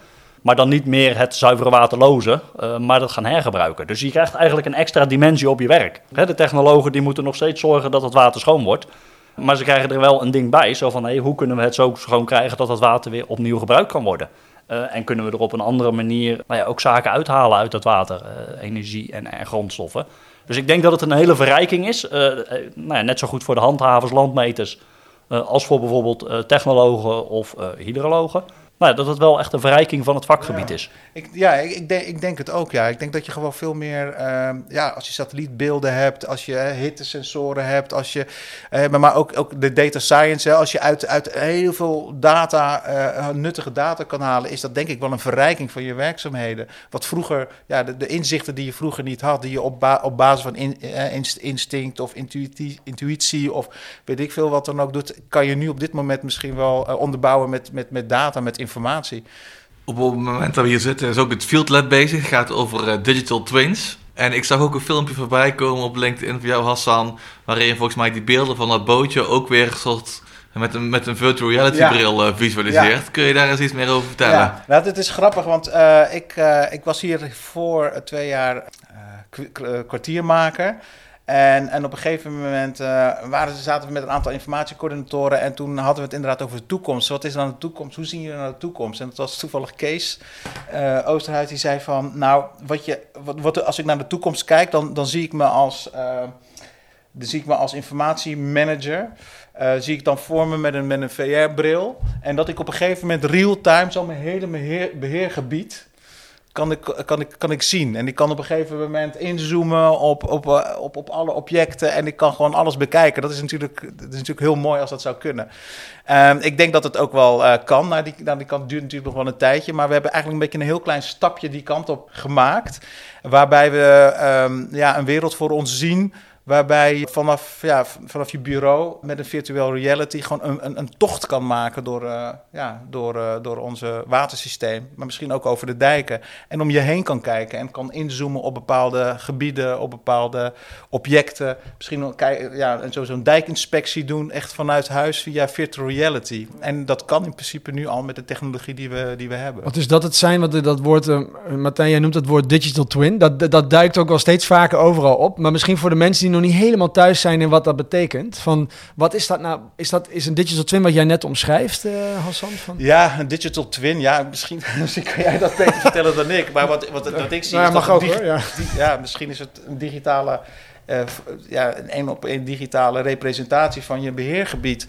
Maar dan niet meer het zuivere water lozen, maar dat gaan hergebruiken. Dus je krijgt eigenlijk een extra dimensie op je werk. Hè, de technologen die moeten nog steeds zorgen dat het water schoon wordt. Maar ze krijgen er wel een ding bij, zo van hey, hoe kunnen we het zo schoon krijgen dat het water weer opnieuw gebruikt kan worden. En kunnen we er op een andere manier nou ja, ook zaken uithalen uit dat water, energie en, en grondstoffen. Dus ik denk dat het een hele verrijking is. Eh, eh, nou ja, net zo goed voor de handhavers, landmeters, eh, als voor bijvoorbeeld technologen of hydrologen. Nou, dat het wel echt een verrijking van het vakgebied is. Ik, ja, ik, ik, denk, ik denk het ook. Ja. Ik denk dat je gewoon veel meer, ehm, ja, als je satellietbeelden hebt, als je eh, hittesensoren hebt, als je, eh, maar- maar ook, ook de data science, hè, als je uit, uit heel veel data, eh, nuttige data kan halen, is dat denk ik wel een verrijking van je werkzaamheden. Wat vroeger, ja, de, de inzichten die je vroeger niet had, die je op, ba- op basis van in, eh, inst- instinct of intuïtie, intuïtie of weet ik veel wat dan ook doet, kan je nu op dit moment misschien wel eh, onderbouwen met, met, met data, met informatie. Op het moment dat we hier zitten is ook het Fieldlab bezig. Het gaat over eh, digital twins. En ik zag ook een filmpje voorbij komen op LinkedIn van jou, Hassan. Waarin volgens mij die beelden van dat bootje ook weer een soort met een, met een virtual reality Ja. bril eh, visualiseert. Kun je daar eens iets meer over vertellen? Ja, nou, dit is grappig, want eh, ik, ik was hier voor twee jaar kwartiermaker. En, en op een gegeven moment eh, waren, zaten we met een aantal informatiecoördinatoren en toen hadden we het inderdaad over de toekomst. Wat is dan de toekomst? Hoe zien jullie naar de toekomst? En dat was toevallig Kees eh, Oosterhuis die zei van, nou, wat je, wat, als ik naar de toekomst kijk, dan, dan zie ik me als, eh, dan zie ik me als informatiemanager. Zie ik dan voor me met een, met een VR-bril. En dat ik op een gegeven moment real-time zo mijn hele beheer, beheergebied kan ik, kan, ik, kan ik zien. En ik kan op een gegeven moment inzoomen op, op, eh, op, op alle objecten. En ik kan gewoon alles bekijken. Dat is natuurlijk, dat is natuurlijk heel mooi als dat zou kunnen. Ehm, ik denk dat het ook wel eh, kan. Naar die, naar die kant duurt natuurlijk nog wel een tijdje. Maar we hebben eigenlijk een beetje een heel klein stapje die kant op gemaakt. Waarbij we ehm, ja, een wereld voor ons zien Waarbij vanaf, ja, vanaf je bureau met een virtual reality gewoon een, een, een tocht kan maken door, eh, ja, door, eh, door onze watersysteem. Maar misschien ook over de dijken. En om je heen kan kijken en kan inzoomen op bepaalde gebieden, op bepaalde objecten. Misschien ja, zo'n dijkinspectie doen, echt vanuit huis via virtual reality. En dat kan in principe nu al met de technologie die we, die we hebben. Wat is dat het zijn? Want dat woord, eh, Martijn, jij noemt het woord digital twin. Dat, dat, dat duikt ook wel steeds vaker overal op. Maar misschien voor de mensen die nog niet helemaal thuis zijn in wat dat betekent. Van, wat is dat nou? Is dat is een digital twin wat jij net omschrijft, eh, Hassan? Van... Ja, een digital twin. Ja, misschien, misschien kan jij dat beter vertellen dan ik. Maar wat, wat, wat ik zie Nou ja, is mag dat ook een hoor. Ja. misschien is het een digitale, eh, ja, een één op één digitale representatie van je beheergebied.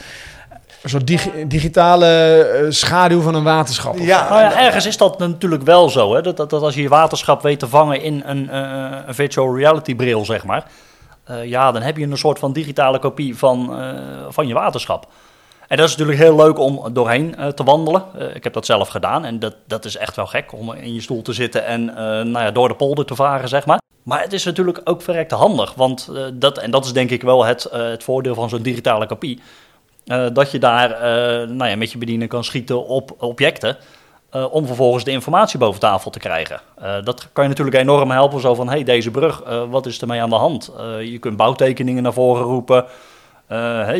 Een soort dig- digitale eh, schaduw van een waterschap. Ja, Nou ja, ergens is dat natuurlijk wel zo. Hè? Dat, dat, dat als je je waterschap weet te vangen in een, eh, een virtual reality bril, zeg maar. Eh, ja, dan heb je een soort van digitale kopie van, eh, van je waterschap. En dat is natuurlijk heel leuk om doorheen eh, te wandelen. Ik heb dat zelf gedaan en dat, dat is echt wel gek om in je stoel te zitten en nou ja, door de polder te varen, zeg maar. Maar het is natuurlijk ook verrekte handig, want dat, en dat is denk ik wel het, het voordeel van zo'n digitale kopie. Dat je daar nou ja, met je bediening kan schieten op objecten. Eh, om vervolgens de informatie boven tafel te krijgen. Eh, dat kan je natuurlijk enorm helpen. Zo van: hey, deze brug, eh, wat is ermee aan de hand? Je kunt bouwtekeningen naar voren roepen.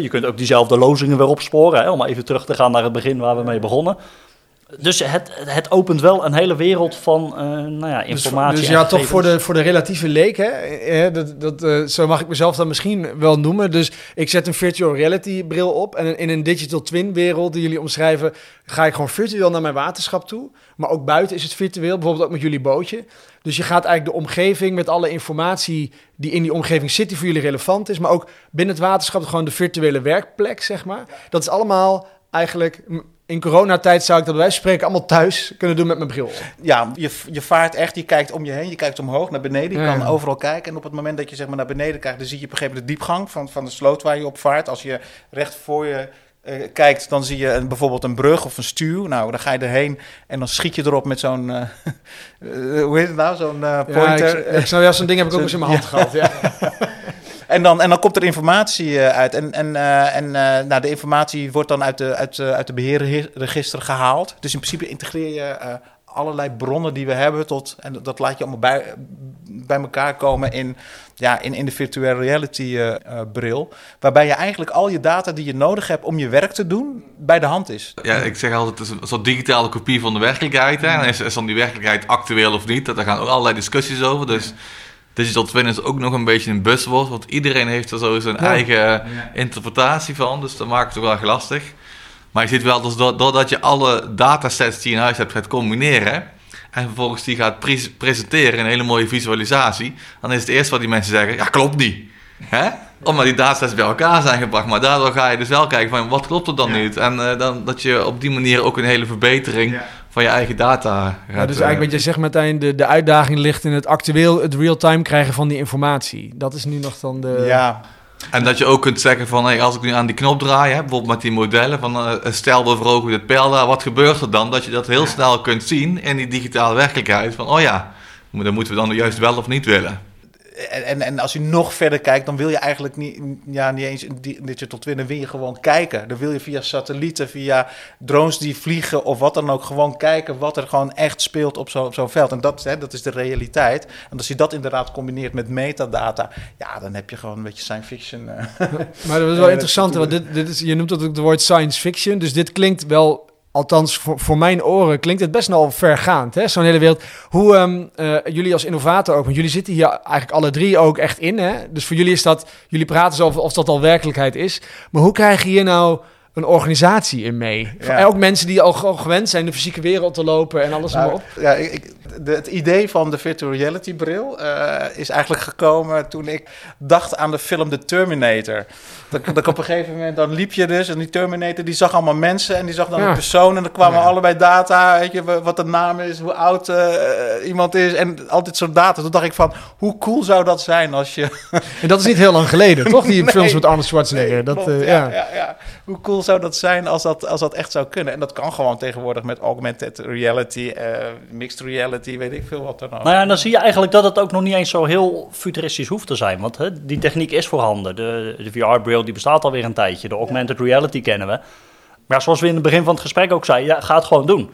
Je kunt ook diezelfde lozingen weer opsporen. Hè, om even terug te gaan naar het begin waar we mee begonnen. Dus het, het opent wel een hele wereld van eh, nou ja, Dus, informatie. dus en ja, toch voor de, voor de relatieve leek, hè? Eh, dat, dat, eh, zo mag ik mezelf dan misschien wel noemen. Dus ik zet een virtual reality bril op. En in een digital twin wereld die jullie omschrijven, ga ik gewoon virtueel naar mijn waterschap toe. Maar ook buiten is het virtueel, bijvoorbeeld ook met jullie bootje. Dus je gaat eigenlijk de omgeving met alle informatie die in die omgeving zit, die voor jullie relevant is. Maar ook binnen het waterschap gewoon de virtuele werkplek, zeg maar. Dat is allemaal eigenlijk... In coronatijd zou ik dat bij wijze van spreken allemaal thuis kunnen doen met mijn bril. Ja, je, je vaart echt, je kijkt om je heen, je kijkt omhoog, naar beneden, je Ja. kan overal kijken. En op het moment dat je zeg maar, naar beneden kijkt, dan zie je op een gegeven moment de diepgang van, van de sloot waar je op vaart. Als je recht voor je eh, kijkt, dan zie je een, bijvoorbeeld een brug of een stuw. Nou, dan ga je erheen en dan schiet je erop met zo'n, eh, eh, hoe heet het nou, zo'n eh, Ja, pointer. ik, ik snap, ja, zo'n ding heb ik ook eens in mijn hand gehad. Ja. En dan, en dan komt er informatie eh, uit. En, en, eh, en eh, nou, de informatie wordt dan uit de, uit, uit de beheerregister gehaald. Dus in principe integreer je allerlei bronnen die we hebben tot. En dat laat je allemaal bij, bij elkaar komen in, ja, in, in de virtual reality bril. Waarbij je eigenlijk al je data die je nodig hebt om je werk te doen, bij de hand is. Ja, ik zeg altijd, het is een soort digitale kopie van de werkelijkheid. Hè? En is, is dan die werkelijkheid actueel of niet? Daar gaan ook allerlei discussies over. Dus digital twin is ook nog een beetje een buzzword. Want iedereen heeft er zo zijn Ja. eigen interpretatie van. Dus dat maakt het wel erg lastig. Maar je ziet wel, dus door- doordat je alle datasets die je in huis hebt gaat combineren... en vervolgens die gaat pres- presenteren in een hele mooie visualisatie... dan is het eerste wat die mensen zeggen, ja, klopt niet. Hè? Omdat die datasets bij elkaar zijn gebracht. Maar daardoor ga je dus wel kijken van, wat klopt er dan niet? En eh, dan, dat je op die manier ook een hele verbetering van je eigen data gaat... Ja, dus eh, eigenlijk wat je zegt, Martijn, de, de uitdaging ligt in het actueel, het real-time krijgen van die informatie. Dat is nu nog dan de... ja, En dat je ook kunt zeggen van, hey, als ik nu aan die knop draai, hè, bijvoorbeeld met die modellen, van eh, stel we verhogen dit pijl daar, wat gebeurt er dan? Dat je dat heel snel kunt zien in die digitale werkelijkheid. Van, oh ja, maar dan moeten we dan juist wel of niet willen. En, en, als je nog verder kijkt, dan wil je eigenlijk niet, ja, niet eens een di- digital twin, dan wil je gewoon kijken. Dan wil je via satellieten, via drones die vliegen of wat dan ook, gewoon kijken wat er gewoon echt speelt op zo'n op zo'n veld. En dat, hè, dat is de realiteit. En als je dat inderdaad combineert met metadata, ja, dan heb je gewoon een beetje science fiction. eh. Maar dat is wel Eh, interessant, want dit, dit is, je noemt dat ook het woord science fiction, dus dit klinkt wel... Althans, voor, voor mijn oren klinkt het best wel vergaand, hè? zo'n hele wereld. Hoe ehm, eh, jullie als innovator ook, want jullie zitten hier eigenlijk alle drie ook echt in. Hè? Dus voor jullie is dat, jullie praten zo over of dat al werkelijkheid is. Maar hoe krijg je hier nou een organisatie in mee? Ja. Ook mensen die al gewend zijn de fysieke wereld te lopen en alles maar Nou, op. ja, ik, de- het idee van de virtual reality bril eh, is eigenlijk gekomen toen ik dacht aan de film The Terminator. Dat, dat ik op een gegeven moment, dan liep je dus en die Terminator die zag allemaal mensen en die zag dan Ja. een persoon en er kwamen Ja. allebei data, weet je, wa- wat de naam is, hoe oud eh, iemand is en al dit soort data. Toen dacht ik van, hoe cool zou dat zijn als je... En dat is niet heel lang geleden, toch? Die Nee. films met Arnold Schwarzenegger. dat, klopt, eh, ja, ja. ja. Ja, Hoe cool cool zou dat zijn als dat, als dat echt zou kunnen? En dat kan gewoon tegenwoordig met augmented reality, eh, mixed reality, weet ik veel wat dan ook. Nou ja, dan zie je eigenlijk dat het ook nog niet eens zo heel futuristisch hoeft te zijn. Want hè, die techniek is voorhanden. De, de VR-bril die bestaat alweer een tijdje. De augmented reality kennen we. Maar zoals we in het begin van het gesprek ook zeiden, ja, ga het gewoon doen.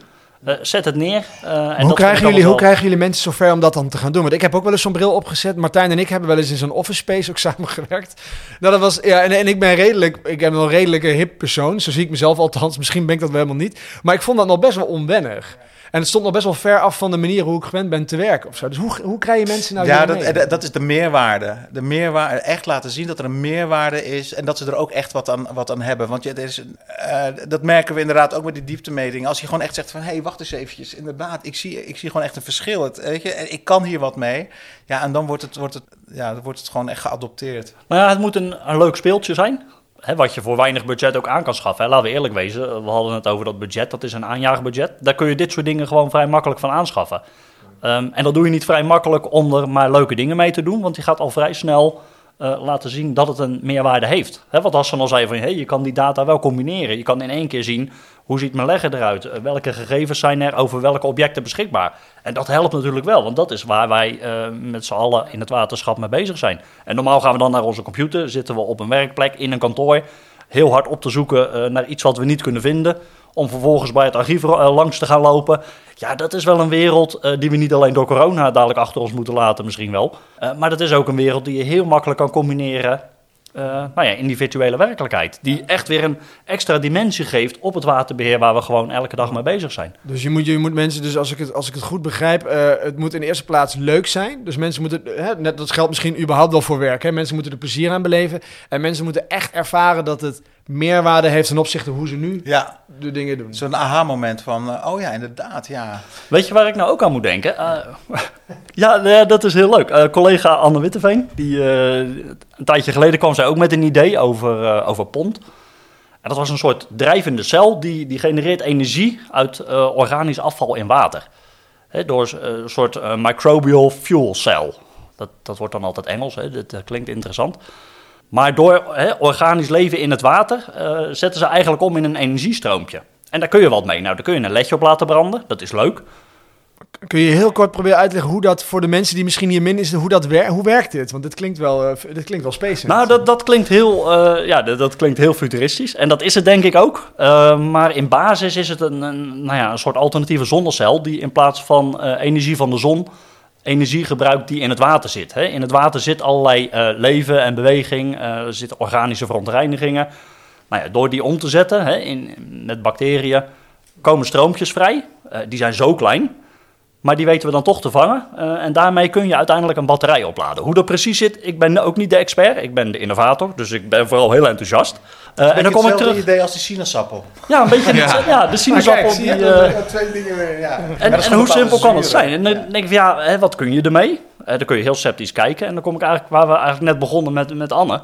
Uh, zet het neer. Uh, en hoe, dat krijgen jullie, hoe krijgen jullie mensen zover om dat dan te gaan doen? Want ik heb ook wel eens zo'n bril opgezet. Martijn en ik hebben wel eens in zo'n office space ook samengewerkt. Nou, dat was, ja, en, en ik ben redelijk, ik ben wel een redelijke hip persoon. Zo zie ik mezelf althans. Misschien ben ik dat wel helemaal niet. Maar ik vond dat nog best wel onwennig. En het stond nog best wel ver af van de manier hoe ik gewend ben te werken of zo. Dus hoe, hoe krijg je mensen nou ja, hiermee? dat, eh, dat is de meerwaarde. De meerwaarde. Echt laten zien dat er een meerwaarde is. En dat ze er ook echt wat aan, wat aan hebben. Want je, is, eh, dat merken we inderdaad ook met die dieptemeting. Als je gewoon echt zegt van... hé, hey, wacht eens eventjes. Inderdaad, ik zie, ik zie gewoon echt een verschil. Het, weet je, en ik kan hier wat mee. Ja, en dan wordt het, wordt het, ja, dan wordt het gewoon echt geadopteerd. Nou ja, het moet een, een leuk speeltje zijn. Wat je voor weinig budget ook aan kan schaffen. Laten we eerlijk wezen. We hadden het over dat budget. Dat is een aanjaarbudget. Daar kun je dit soort dingen gewoon vrij makkelijk van aanschaffen. Ehm, en dat doe je niet vrij makkelijk om er maar leuke dingen mee te doen. Want je gaat al vrij snel eh, laten zien dat het een meerwaarde heeft. Hè, wat Hassan al zei van hey, je kan die data wel combineren. Je kan in één keer zien hoe ziet mijn legger eruit. Eh, welke gegevens zijn er over welke objecten beschikbaar. En dat helpt natuurlijk wel. Want dat is waar wij eh, met z'n allen in het waterschap mee bezig zijn. En normaal gaan we dan naar onze computer. Zitten we op een werkplek in een kantoor. Heel hard op te zoeken naar iets wat we niet kunnen vinden. Om vervolgens bij het archief eh, langs te gaan lopen. Ja, dat is wel een wereld eh, die we niet alleen door corona dadelijk achter ons moeten laten, misschien wel. Eh, maar dat is ook een wereld die je heel makkelijk kan combineren eh, nou ja, in die virtuele werkelijkheid. Die echt weer een extra dimensie geeft op het waterbeheer waar we gewoon elke dag mee bezig zijn. Dus je moet, je moet mensen, dus als ik het, als ik het goed begrijp, het moet in de eerste plaats leuk zijn. Dus mensen moeten, hè, net, dat geldt misschien überhaupt wel voor werk. Hè? Mensen moeten er plezier aan beleven. En mensen moeten echt ervaren dat het meerwaarde heeft ten opzichte hoe ze nu Ja, de dingen doen. zo'n aha-moment van... eh, oh ja, inderdaad, ja. Weet je waar ik nou ook aan moet denken? Eh, ja, ja, dat is heel leuk. Eh, collega Anne Witteveen, die, eh, een tijdje geleden kwam zij ook met een idee over, eh, over pond. En dat was een soort drijvende cel die, die genereert energie uit eh, organisch afval in water. Hè, door een soort eh, microbial fuel cell. Dat, dat wordt dan altijd Engels, hè? Dat, klinkt interessant. Maar door organisch leven in het water eh, zetten ze eigenlijk om in een energiestroompje. En daar kun je wat mee. Nou, daar kun je een ledje op laten branden. Dat is leuk. Kun je heel kort proberen uit te leggen hoe dat voor de mensen die misschien hier min is, hoe dat werkt? Hoe werkt dit? Want dit klinkt wel, eh, dit klinkt wel space. Nou, dat, dat, klinkt heel, eh, ja, dat, dat klinkt heel futuristisch. En dat is het denk ik ook. Maar in basis is het een, een, nou ja, een soort alternatieve zonnecel... die in plaats van energie van de zon... energie gebruikt die in het water zit. Hè. In het water zit allerlei eh, leven en beweging. eh, er zitten organische verontreinigingen. Nou ja, door die om te zetten hè, in, met bacteriën... komen stroompjes vrij. Eh, die zijn zo klein... Maar die weten we dan toch te vangen. Eh, en daarmee kun je uiteindelijk een batterij opladen. Hoe dat precies zit, ik ben ook niet de expert. Ik ben de innovator, dus ik ben vooral heel enthousiast. Eh, en dan kom ik terug. idee als die sinaasappel. Ja, een beetje. Ja, ja de sinaasappel. die, eh, twee dingen weer, ja. en, en hoe simpel kan het zijn? En dan denk ik van ja, hè, wat kun je ermee? Dan kun je heel sceptisch kijken. En dan kom ik eigenlijk waar we eigenlijk net begonnen met, met Anne.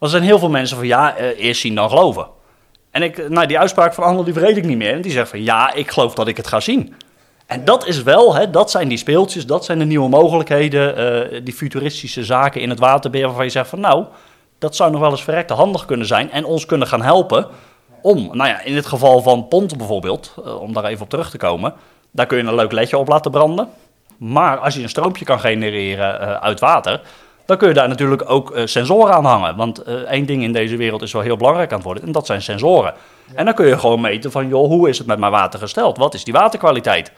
Er zijn heel veel mensen van ja, eh, eerst zien dan geloven. En ik, nou, die uitspraak van Anne die vergeet ik niet meer. En die zegt van ja, ik geloof dat ik het ga zien. En dat is wel, hè, dat zijn die speeltjes, dat zijn de nieuwe mogelijkheden, eh, die futuristische zaken in het waterbeheer waarvan je zegt van nou, dat zou nog wel eens verrekte handig kunnen zijn en ons kunnen gaan helpen om, nou ja, in het geval van ponten bijvoorbeeld, eh, om daar even op terug te komen, daar kun je een leuk ledje op laten branden. Maar als je een stroompje kan genereren eh, uit water, dan kun je daar natuurlijk ook sensoren aan hangen. Want één ding in deze wereld is wel heel belangrijk aan het worden, en dat zijn sensoren. En dan kun je gewoon meten van, joh, hoe is het met mijn water gesteld? Wat is die waterkwaliteit?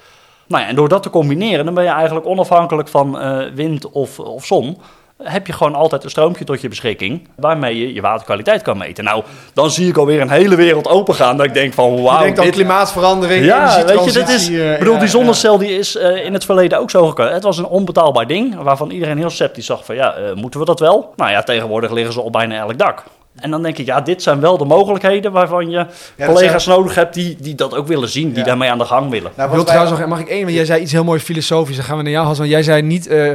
Nou ja, en door dat te combineren, dan ben je eigenlijk onafhankelijk van eh, wind of, of zon. Heb je gewoon altijd een stroompje tot je beschikking, waarmee je je waterkwaliteit kan meten. Nou, dan zie ik alweer een hele wereld opengaan, dat ik denk van, je wauw, denkt aan dit, klimaatverandering, ja, weet je, dit is. eh, Ik bedoel, die zonnecel die is eh, in het verleden ook zo gekomen. Het was een onbetaalbaar ding waarvan iedereen heel sceptisch zag van ja, moeten we dat wel? Nou ja, tegenwoordig liggen ze op bijna elk dak. En dan denk ik, ja, dit zijn wel de mogelijkheden waarvan je collega's nodig hebt die, die dat ook willen zien, die Ja. daarmee aan de gang willen. Nou, wil trouwens nog, mag ik één, want jij zei iets heel mooi filosofisch, dan gaan we naar jou, Hans, want jij zei niet, eh,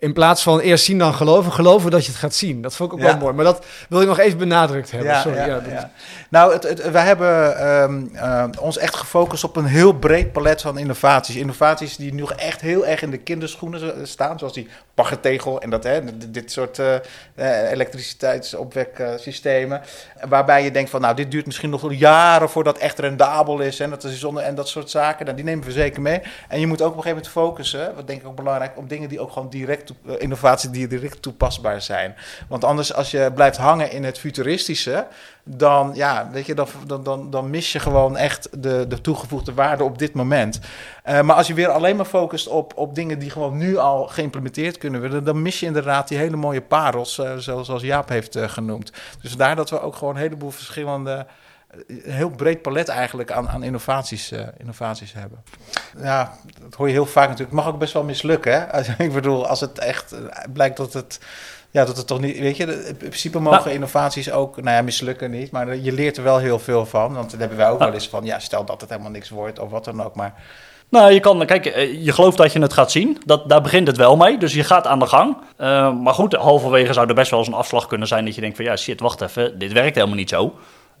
In plaats van eerst zien dan geloven, geloven dat je het gaat zien. Dat vond ik ook Ja. wel mooi. Maar dat wil ik nog even benadrukt hebben. Ja, Sorry, ja, ja, dat- ja. Nou, het, het, wij hebben ehm, eh, ons echt gefocust op een heel breed palet van innovaties. Innovaties die nog echt heel erg in de kinderschoenen staan, zoals die baggertegel en dat, hè, dit soort eh, elektriciteitsopweksystemen. waarbij je denkt van, nou, dit duurt misschien nog jaren voordat echt rendabel is en dat, is zonder, en dat soort zaken. Nou, die nemen we zeker mee. En je moet ook op een gegeven moment focussen, wat denk ik ook belangrijk, op dingen die ook gewoon direct, eh, innovaties die direct toepasbaar zijn. Want anders, als je blijft hangen in het futuristische, dan, ja, weet je, dan, dan, dan, dan mis je gewoon echt de, de toegevoegde waarde op dit moment. Eh, maar als je weer alleen maar focust op, op dingen die gewoon nu al geïmplementeerd kunnen worden, dan mis je inderdaad die hele mooie parels, eh, zoals, Jaap heeft eh, genoemd. Dus daar dat we ook gewoon een heleboel verschillende, een heel breed palet eigenlijk aan, aan innovaties, innovaties hebben. Ja, dat hoor je heel vaak natuurlijk. Het mag ook best wel mislukken, hè? Ik bedoel, als het echt blijkt dat het... Ja, dat het toch niet, weet je, in principe mogen Nou. innovaties ook, nou ja, mislukken niet, maar je leert er wel heel veel van. Want dat hebben wij ook wel eens van, ja, stel dat het helemaal niks wordt of wat dan ook, maar Nou, je kan, kijk, eh, je gelooft dat je het gaat zien. Dat, daar begint het wel mee. Dus je gaat aan de gang. Eh, maar goed, halverwege zou er best wel eens een afslag kunnen zijn dat je denkt van ja, shit, wacht even, dit werkt helemaal niet zo.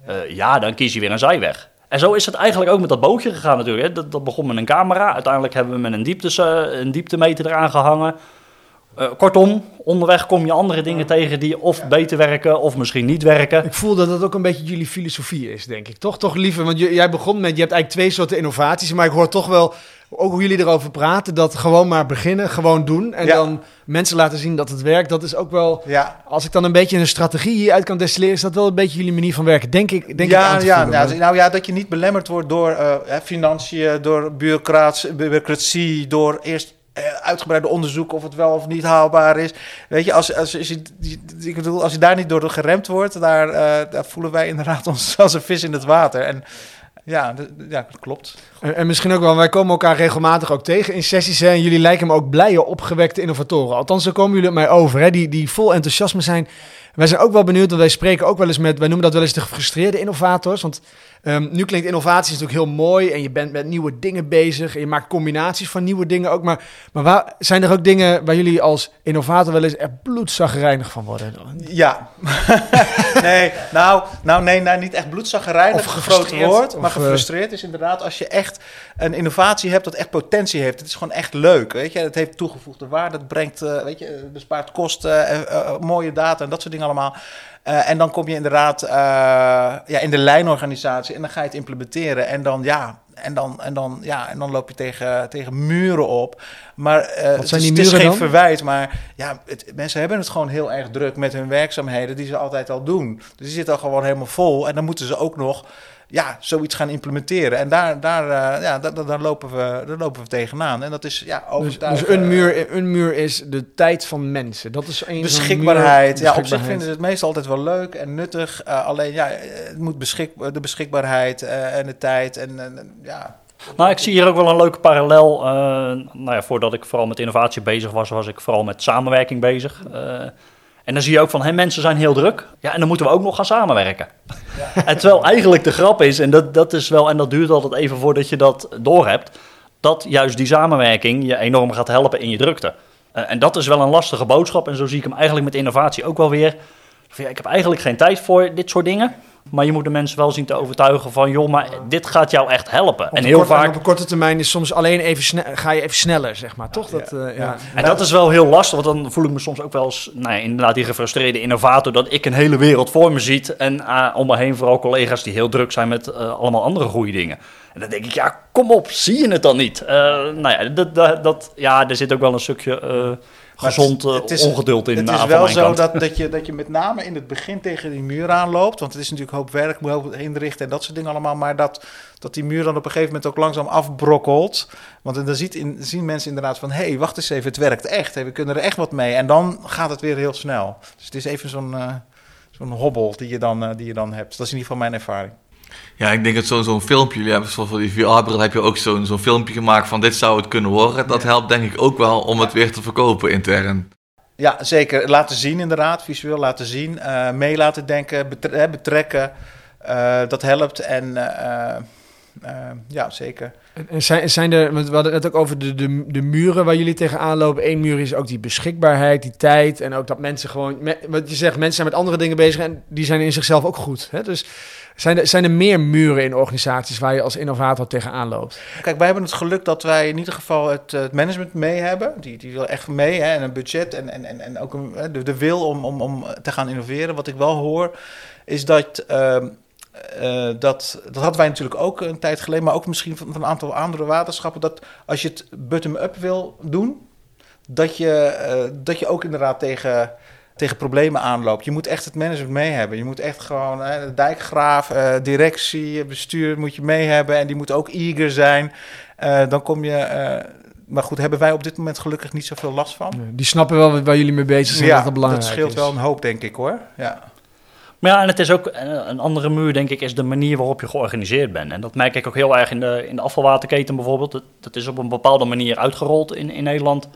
Eh, ja, dan kies je weer een zijweg. En zo is het eigenlijk ook met dat bootje gegaan natuurlijk. Hè. Dat, dat begon met een camera. Uiteindelijk hebben we met een, dieptes, een dieptemeter eraan gehangen. Eh, kortom, onderweg kom je andere dingen tegen die of beter werken of misschien niet werken. Ik voel dat dat ook een beetje jullie filosofie is, denk ik. Toch, toch liever, want je- jij begon met, je hebt eigenlijk twee soorten innovaties, maar ik hoor toch wel, ook hoe jullie erover praten, dat gewoon maar beginnen, gewoon doen en Ja. dan mensen laten zien dat het werkt. Dat is ook wel, ja, als ik dan een beetje een strategie hieruit kan destilleren, is dat wel een beetje jullie manier van werken, denk ik. Denk ik ja, aan te ja, voelen. nou, nou ja, dat je niet belemmerd wordt door eh, hè, financiën, door bureaucratie, door eerst uitgebreide onderzoek of het wel of niet haalbaar is. Weet je, als, als, als, je, ik bedoel, als je daar niet door geremd wordt, daar, eh, daar voelen wij inderdaad ons als een vis in het water. En ja, ja dat klopt. En, en misschien ook wel, wij komen elkaar regelmatig ook tegen in sessies. En jullie lijken me ook blije, opgewekte innovatoren. Althans, zo komen jullie mij over. Hè, die, die vol enthousiasme zijn. Wij zijn ook wel benieuwd, want wij spreken ook wel eens met, wij noemen dat wel eens de gefrustreerde innovators. Want ehm, nu klinkt innovatie natuurlijk heel mooi en je bent met nieuwe dingen bezig. En je maakt combinaties van nieuwe dingen ook. Maar, maar waar, zijn er ook dingen waar jullie als innovator wel eens echt bloedzaggerijnig van worden? Ja. nee, nou, nou, nee, nou, niet echt bloedzaggerijnig, Of een groot gefrustreerd, woord. of, maar eh, gefrustreerd is inderdaad als je echt een innovatie hebt dat echt potentie heeft. Het is gewoon echt leuk, weet je. Het heeft toegevoegde waarde, het brengt, eh, weet je, bespaart kosten, eh, mooie data en dat soort dingen allemaal. En dan kom je inderdaad ja, in de lijnorganisatie en dan ga je het implementeren. En dan, ja, en dan, en dan, ja, en dan loop je tegen, tegen muren op. Maar eh, het, is, het geen dan? verwijt, maar ja, het, mensen hebben het gewoon heel erg druk met hun werkzaamheden die ze altijd al doen. Dus die zitten al gewoon helemaal vol. En dan moeten ze ook nog ja, zoiets gaan implementeren. En daar, daar, eh, ja, daar, lopen we, daar lopen we tegenaan. En dat is ja, Dus, overtuigend. dus een, muur, een muur is de tijd van mensen. Dat is een Beschikbaarheid. muur- Ja, op zich vinden ze het meestal altijd wel leuk en nuttig. Eh, alleen ja, het moet beschik, de beschikbaarheid eh, en de tijd. En, en- en, ja, Nou, ik zie hier ook wel een leuke parallel. Eh, nou ja, voordat ik vooral met innovatie bezig was, was ik vooral met samenwerking bezig. En dan zie je ook van, hé, mensen zijn heel druk. Ja, en dan moeten we ook nog gaan samenwerken. En terwijl eigenlijk de grap is, en dat, dat is wel, en dat duurt altijd even voordat je dat doorhebt, dat juist die samenwerking je enorm gaat helpen in je drukte. Eh, en dat is wel een lastige boodschap. En zo zie ik hem eigenlijk met innovatie ook wel weer. Van, ja, ik heb eigenlijk geen tijd voor dit soort dingen. Maar je moet de mensen wel zien te overtuigen van, joh, maar dit gaat jou echt helpen. En heel korte- vaak op een korte termijn is soms alleen even sne- ga je even sneller, zeg maar. Toch? Dat, eh, ja. Ja. En dat is wel heel lastig, want dan voel ik me soms ook wel eens, nou ja, inderdaad, die gefrustreerde innovator, dat ik een hele wereld voor me ziet. En eh, om me heen vooral collega's die heel druk zijn met eh, allemaal andere goede dingen. En dan denk ik, ja, kom op, zie je het dan niet? Nou ja, dat, dat, dat, ja, er zit ook wel een stukje gezond eh, het is- ongeduld in Het eh, is wel zo dat, dat, je, dat je met name in het begin tegen die muur aanloopt. Want het is natuurlijk hoop werk, moet hoop inrichten en dat soort dingen allemaal. Maar dat, dat die muur dan op een gegeven moment ook langzaam afbrokkelt. Want dan ziet in, zien mensen inderdaad van... hé, hey, wacht eens even, het werkt echt. Hey, we kunnen er echt wat mee. En dan gaat het weer heel snel. Dus het is even zo'n eh, zo'n hobbel die je, dan, eh, die je dan hebt. Dat is in ieder geval mijn ervaring. Ja, ik denk dat zo'n zo'n filmpje, jullie hebben zoals voor die VR-bril heb je ook zo'n zo'n filmpje gemaakt van dit zou het kunnen worden. Dat helpt denk ik ook wel om het weer te verkopen intern. Ja, zeker. Laten zien inderdaad, visueel laten zien. eh mee laten denken, betre- betrekken. Eh, dat helpt. En eh, Uh, ja, zeker. En zijn, zijn er, we hadden het ook over de, de, de muren waar jullie tegenaan lopen. Eén muur is ook die beschikbaarheid, die tijd. En ook dat mensen gewoon, wat je zegt, mensen zijn met andere dingen bezig en die zijn in zichzelf ook goed. Hè? Dus zijn er, zijn er meer muren in organisaties waar je als innovator tegenaan loopt? Kijk, wij hebben het geluk dat wij in ieder geval het, het management mee hebben. Die, die wil echt mee hè, en een budget en, en, en, en ook een, de, de wil om, om, om te gaan innoveren. Wat ik wel hoor, is dat. Uh, uh, dat, dat hadden wij natuurlijk ook een tijd geleden, maar ook misschien van, van een aantal andere waterschappen. Dat als je het bottom-up wil doen, dat je, uh, dat je ook inderdaad tegen, tegen problemen aanloopt. Je moet echt het management mee hebben. Je moet echt gewoon uh, de dijkgraaf, directie, bestuur moet je mee hebben. En die moet ook eager zijn. dan kom je. maar goed, hebben wij op dit moment gelukkig niet zoveel last van. Die snappen wel waar jullie mee bezig zijn. Ja, dat, belangrijk dat scheelt is. wel een hoop, denk ik hoor. Ja. Maar ja, en het is ook een andere muur, denk ik, is de manier waarop je georganiseerd bent. En dat merk ik ook heel erg in de, in de afvalwaterketen bijvoorbeeld. Dat, dat is op een bepaalde manier uitgerold in, in Nederland.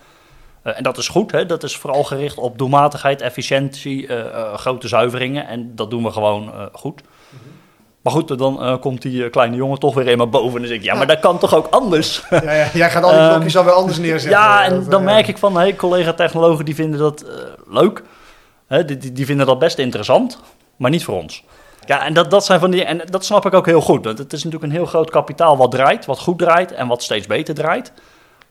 Uh, en dat is goed, hè? dat is vooral gericht op doelmatigheid, efficiëntie, uh, uh, grote zuiveringen. En dat doen we gewoon goed. Mm -hmm. Maar goed, dan komt die kleine jongen toch weer me boven. En dan zeg ik, ja, maar dat kan toch ook anders? Ja, ja, jij gaat al die blokjes alweer anders neerzetten. Ja, en dan merk ik van, hey, collega-technologen die vinden dat leuk. Hè, die, die, die vinden dat best interessant maar niet voor ons. Ja, en dat, dat zijn van die. En dat snap ik ook heel goed. Want het is natuurlijk een heel groot kapitaal wat draait, wat goed draait en wat steeds beter draait.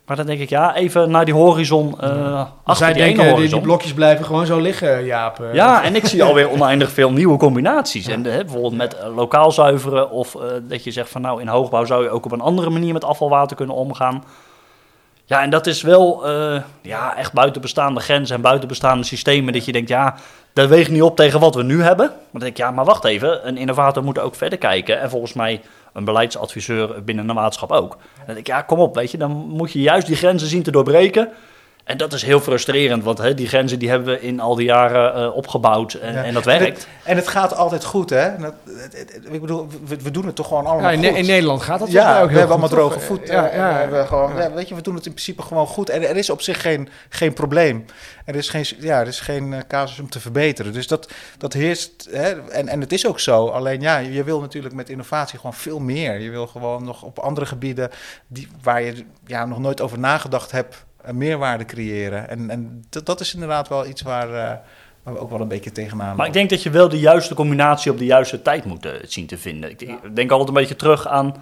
Maar dan denk ik, ja, even naar die horizon. Uh, achter Zij die denken, die, die blokjes blijven gewoon zo liggen, Jaap. Uh, Ja, en ik zie alweer oneindig veel nieuwe combinaties. En uh, bijvoorbeeld met uh, lokaal zuiveren. Of uh, dat je zegt van nou, in hoogbouw zou je ook op een andere manier met afvalwater kunnen omgaan. Ja, en dat is wel uh, ja, echt buiten bestaande grenzen en buiten bestaande systemen. Dat je denkt, ja, dat weegt niet op tegen wat we nu hebben. Maar dan denk ik, ja, maar wacht even. Een innovator moet ook verder kijken. En volgens mij een beleidsadviseur binnen een waterschap ook. Dan denk ik, ja, kom op, weet je. Dan moet je juist die grenzen zien te doorbreken. En dat is heel frustrerend, want hè, die grenzen die hebben we in al die jaren uh, opgebouwd en, ja. en dat werkt. En het, en het, gaat altijd goed, hè? Dat, het, het, ik bedoel, we, we, doen het toch gewoon allemaal ja, in, goed. in Nederland gaat dat ja, ook we hebben allemaal droge toch? voeten. Ja, en ja, we gewoon, ja. weet je, we doen het in principe gewoon goed. En er is op zich geen, geen probleem. Er is geen, ja, er is geen uh, casus om te verbeteren. Dus dat, dat heerst, hè? En, en het is ook zo. Alleen ja, je wil natuurlijk met innovatie gewoon veel meer. Je wil gewoon nog op andere gebieden die, waar je ja, nog nooit over nagedacht hebt een meerwaarde creëren. En, en dat, dat is inderdaad wel iets waar, uh, waar we ook wel een beetje tegenaan Maar ik denk dat je wel de juiste combinatie op de juiste tijd moet uh, zien te vinden. Ik denk, ja. denk altijd een beetje terug aan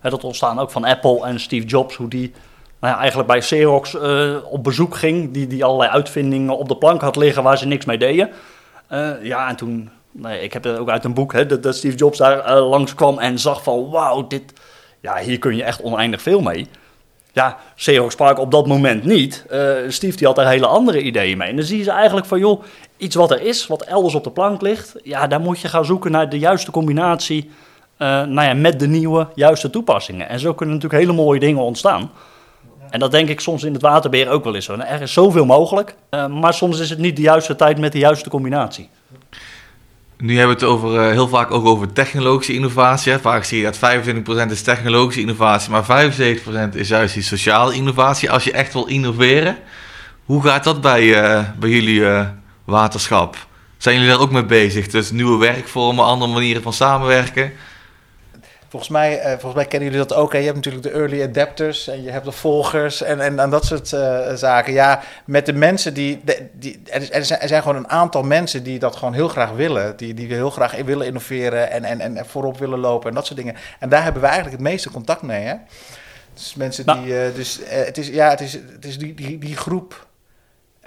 hè, dat ontstaan ook van Apple en Steve Jobs, hoe die nou ja, eigenlijk bij Xerox uh, op bezoek ging, die, die allerlei uitvindingen op de plank had liggen waar ze niks mee deden. ja, en toen, nee, ik heb het ook uit een boek, hè, dat, dat Steve Jobs daar langskwam en zag van wauw, dit, ja, hier kun je echt oneindig veel mee. Ja, Xerox sprak op dat moment niet. Uh, Steve die had daar hele andere ideeën mee. En dan zie je ze eigenlijk van, joh, iets wat er is, wat elders op de plank ligt. Ja, daar moet je gaan zoeken naar de juiste combinatie uh, nou ja, met de nieuwe, juiste toepassingen. En zo kunnen natuurlijk hele mooie dingen ontstaan. En dat denk ik soms in het waterbeheer ook wel eens. Er is zoveel mogelijk, uh, maar soms is het niet de juiste tijd met de juiste combinatie. Nu hebben we het over, uh, heel vaak ook over technologische innovatie. Vaak zie je dat 25% is technologische innovatie, maar 75% is juist die sociale innovatie. Als je echt wil innoveren, hoe gaat dat bij, uh, bij jullie uh, waterschap? Zijn jullie daar ook mee bezig? Dus nieuwe werkvormen, andere manieren van samenwerken? Volgens mij, uh, volgens mij kennen jullie dat ook. Hè? Je hebt natuurlijk de early adapters en je hebt de volgers en, en, en dat soort uh, zaken. Ja, met de mensen die. De, die er, is, er, zijn, er zijn gewoon een aantal mensen die dat gewoon heel graag willen. Die, die heel graag willen innoveren en, en, en voorop willen lopen en dat soort dingen. En daar hebben we eigenlijk het meeste contact mee. Hè? Dus mensen die. Nou. Uh, dus het is, ja, het is, het is die, die, die groep.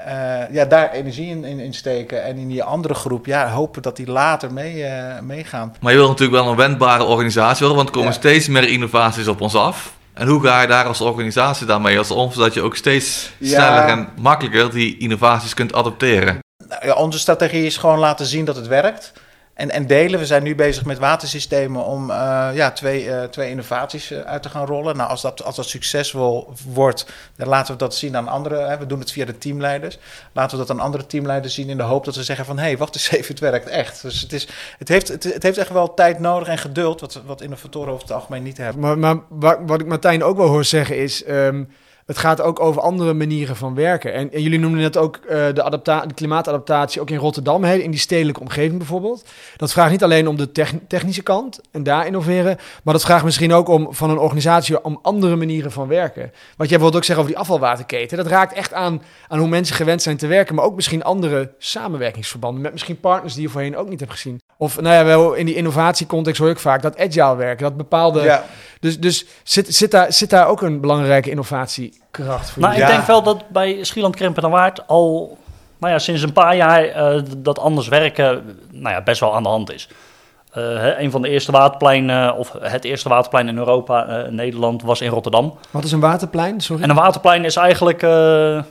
Uh, ja, daar energie in, in, in, steken. En in die andere groep, ja, hopen dat die later mee, uh, meegaan. Maar je wil natuurlijk wel een wendbare organisatie worden, want er komen ja. steeds meer innovaties op ons af. En hoe ga je daar als organisatie daarmee als om, zodat je ook steeds ja. sneller en makkelijker die innovaties kunt adopteren? Nou, ja, onze strategie is gewoon laten zien dat het werkt. En, en delen. We zijn nu bezig met watersystemen om uh, ja, twee, uh, twee innovaties uh, uit te gaan rollen. Nou, als dat, als dat succesvol wordt, dan laten we dat zien aan andere. Hè, we doen het via de teamleiders. Laten we dat aan andere teamleiders zien in de hoop dat ze zeggen van... hé, hey, wacht eens even, het werkt echt. Dus het, is, het, heeft, het, heeft echt wel tijd nodig en geduld... wat, wat innovatoren over het algemeen niet hebben. Maar, maar wat, wat ik Martijn ook wel hoor zeggen is... Um, het gaat ook over andere manieren van werken. En, en jullie noemden net ook eh, de, de klimaatadaptatie ook in Rotterdam, hè, in die stedelijke omgeving bijvoorbeeld. Dat vraagt niet alleen om de techn- technische kant en daar innoveren, maar dat vraagt misschien ook om van een organisatie om andere manieren van werken. Wat jij bijvoorbeeld ook zegt over die afvalwaterketen, dat raakt echt aan, aan hoe mensen gewend zijn te werken, maar ook misschien andere samenwerkingsverbanden met misschien partners die je voorheen ook niet hebt gezien. Of nou ja, wel in die innovatiecontext hoor ik vaak dat agile werken, dat bepaalde... Ja. Dus, dus zit, zit, daar, zit daar ook een belangrijke innovatiekracht voor Nou, ik Ja. denk wel dat bij Schieland Krimpen en Waard al nou ja, sinds een paar jaar eh, dat anders werken nou ja, best wel aan de hand is. Eh, hè, een van de eerste waterpleinen, of het eerste waterplein in Europa, eh, Nederland, was in Rotterdam. Wat is een waterplein? Sorry. En een waterplein is eigenlijk. eh, nou